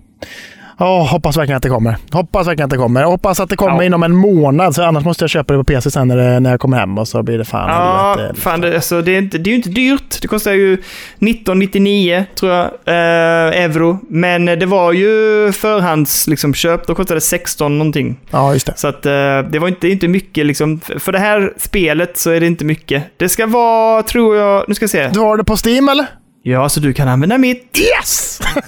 Ja, hoppas verkligen att det kommer. Hoppas verkligen att det kommer. Hoppas att det kommer Ja. inom en månad, så annars måste jag köpa det på PC sen när, det, när jag kommer hem och så blir det fan Ja, helvete. fan det, alltså, det, är inte, det är ju inte dyrt. Det kostar ju 1999 tror jag, eh, euro. Men det var ju förhandsköp, liksom, köp. då kostade det 16 någonting. Ja, just det. Så att eh, det var inte, inte mycket liksom. För det här spelet så är det inte mycket. Det ska vara, tror jag, nu ska jag se. Du har det på Steam eller? Ja, så du kan använda mitt. Yes!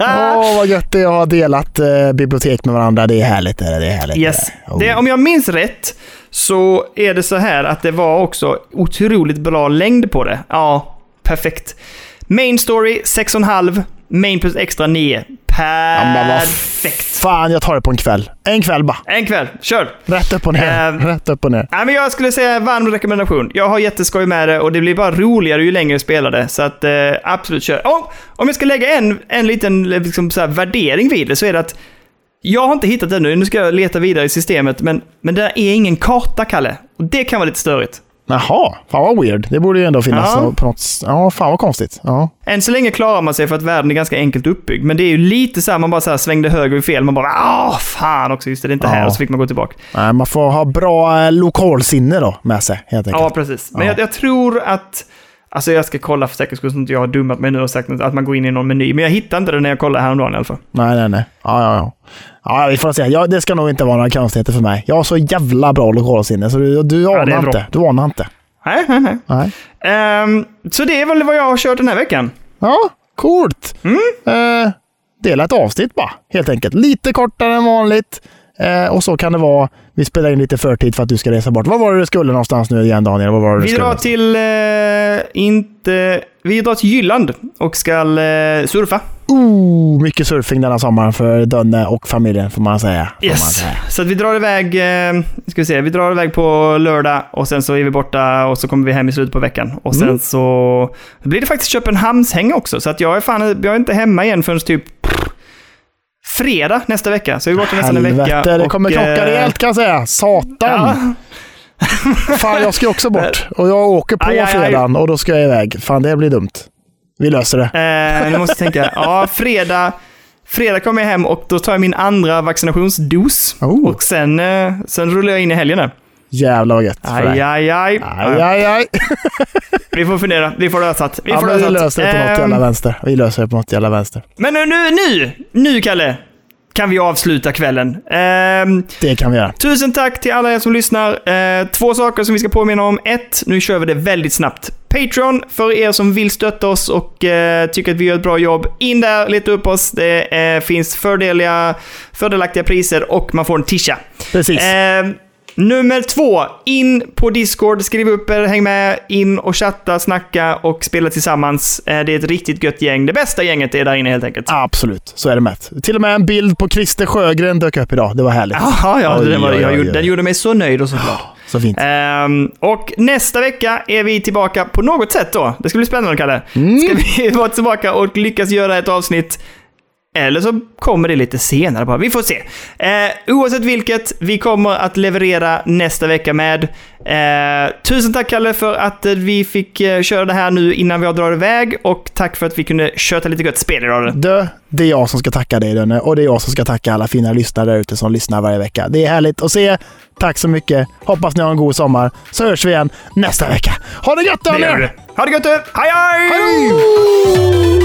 Åh, vad gött det är att ha delat eh, bibliotek med varandra. Det är härligt. Det är, det är härligt. Yes. Oh. Det, om jag minns rätt så är det så här att det var också otroligt bra längd på det. Ja, perfekt. Main story 6,5. Main plus extra 9. men vad Perfekt. Fan, jag tar det på en kväll. En kväll bara. En kväll, kör! Rätt upp och ner. Eh, Rätt upp och ner. Nej, men jag skulle säga varm rekommendation. Jag har jätteskoj med det och det blir bara roligare ju längre jag spelar det. Så att eh, absolut kör. Oh, om jag ska lägga en, en liten liksom, så här, värdering vid det så är det att jag har inte hittat det ännu. Nu ska jag leta vidare i systemet, men, men det är ingen karta, Kalle. Och det kan vara lite störigt. Jaha, fan vad weird. Det borde ju ändå finnas Ja. på något... Ja, fan vad konstigt. Ja. Än så länge klarar man sig för att världen är ganska enkelt uppbyggd. Men det är ju lite så här, man bara så här svängde höger och fel. Man bara ah fan också, just det, det är inte här. Ja. Och så fick man gå tillbaka. Nej, man får ha bra eh, lokalsinne då med sig, helt enkelt. Ja, precis. Men Ja. jag, jag tror att... Alltså jag ska kolla för säkerhets skull så att inte jag har dummat mig nu och sagt att man går in i någon meny. Men jag hittade inte det när jag kollade häromdagen i alla fall. Nej, nej, nej. Ja, ja, ja. Ja, vi får se. Ja, det ska nog inte vara några konstigheter för mig. Jag har så jävla bra lokalsinne, så du, du anar bra. inte. Du anar inte. Nej, nej, nej. Nej. Ehm, så det är väl vad jag har kört den här veckan. Ja, coolt. Mm. Eh, dela ett avsnitt bara, helt enkelt. Lite kortare än vanligt. Eh, och så kan det vara. Vi spelar in lite förtid för att du ska resa bort. Vad var det du skulle någonstans nu igen, Daniel? Vad var det Vi skulle? drar till... Eh, inte... Vi drar till Jylland och ska eh, surfa. Oh, mycket surfing denna sommaren för Dönne och familjen, får man säga. Får man Yes. säga. Så att vi drar iväg, eh, ska vi se, vi drar iväg på lördag och sen så är vi borta och så kommer vi hem i slutet på veckan. Och sen Mm. så blir det faktiskt Köpenhamnshäng också. Så att jag är fan, jag är inte hemma igen förrän typ fredag nästa vecka. Så jag är borta nästan en vecka. Helvete, det och, kommer krocka eh, rejält kan jag säga. Satan! Ja, Fan, jag ska också bort. Och jag åker på Aj, aj, aj. fredagen och då ska jag iväg. Fan, det blir dumt. Vi löser det. eh, nu måste jag tänka. Ja, fredag. Fredag kommer jag hem och då tar jag min andra vaccinationsdos. Oh. Och sen, eh, sen rullar jag in i helgen. där. Jävlar vad gött Aj, aj, aj. Aj, aj, aj. Vi får fundera. Vi får lösa det. Vi Ja, får vi lösa det. löser det på något Ehm, jävla vänster. Vi löser det på något jävla vänster. Men nu, nu, nu, nu Kalle, kan vi avsluta kvällen. Ehm, Det kan vi göra. tusen tack till alla er som lyssnar. Eh, två saker som vi ska påminna om. Ett, nu kör vi det väldigt snabbt. Patreon, för er som vill stötta oss och eh, tycker att vi gör ett bra jobb. In där, leta upp oss. Det eh, finns fördeliga, fördelaktiga priser och man får en tisha. Precis. Nummer två, in på Discord, skriv upp er, häng med, in och chatta, snacka och spela tillsammans. Eh, det är ett riktigt gött gäng. Det bästa gänget är där inne helt enkelt. Absolut, så är det med. Till och med en bild på Christer Sjögren dök upp idag. Det var härligt. Jaha, ja, Oj, den, var, jag oj, gjorde, oj. den gjorde mig så nöjd och så glad. Så fint. Ehm, och nästa vecka är vi tillbaka på något sätt då. Det ska bli spännande, Kalle. Mm. Ska vi vara tillbaka och lyckas göra ett avsnitt eller så kommer det lite senare bara. Vi får se. Eh, oavsett vilket, vi kommer att leverera nästa vecka med. Eh, tusen tack Kalle för att eh, vi fick eh, köra det här nu innan vi drar iväg. Och tack för att vi kunde köta lite gött spel idag. Du, det är jag som ska tacka dig Dönne och det är jag som ska tacka alla fina lyssnare där ute som lyssnar varje vecka. Det är härligt att se. Tack så mycket. Hoppas ni har en god sommar. Så hörs vi igen nästa vecka. Ha det gött Dönne! Ha det gött! Hej hej! Hej!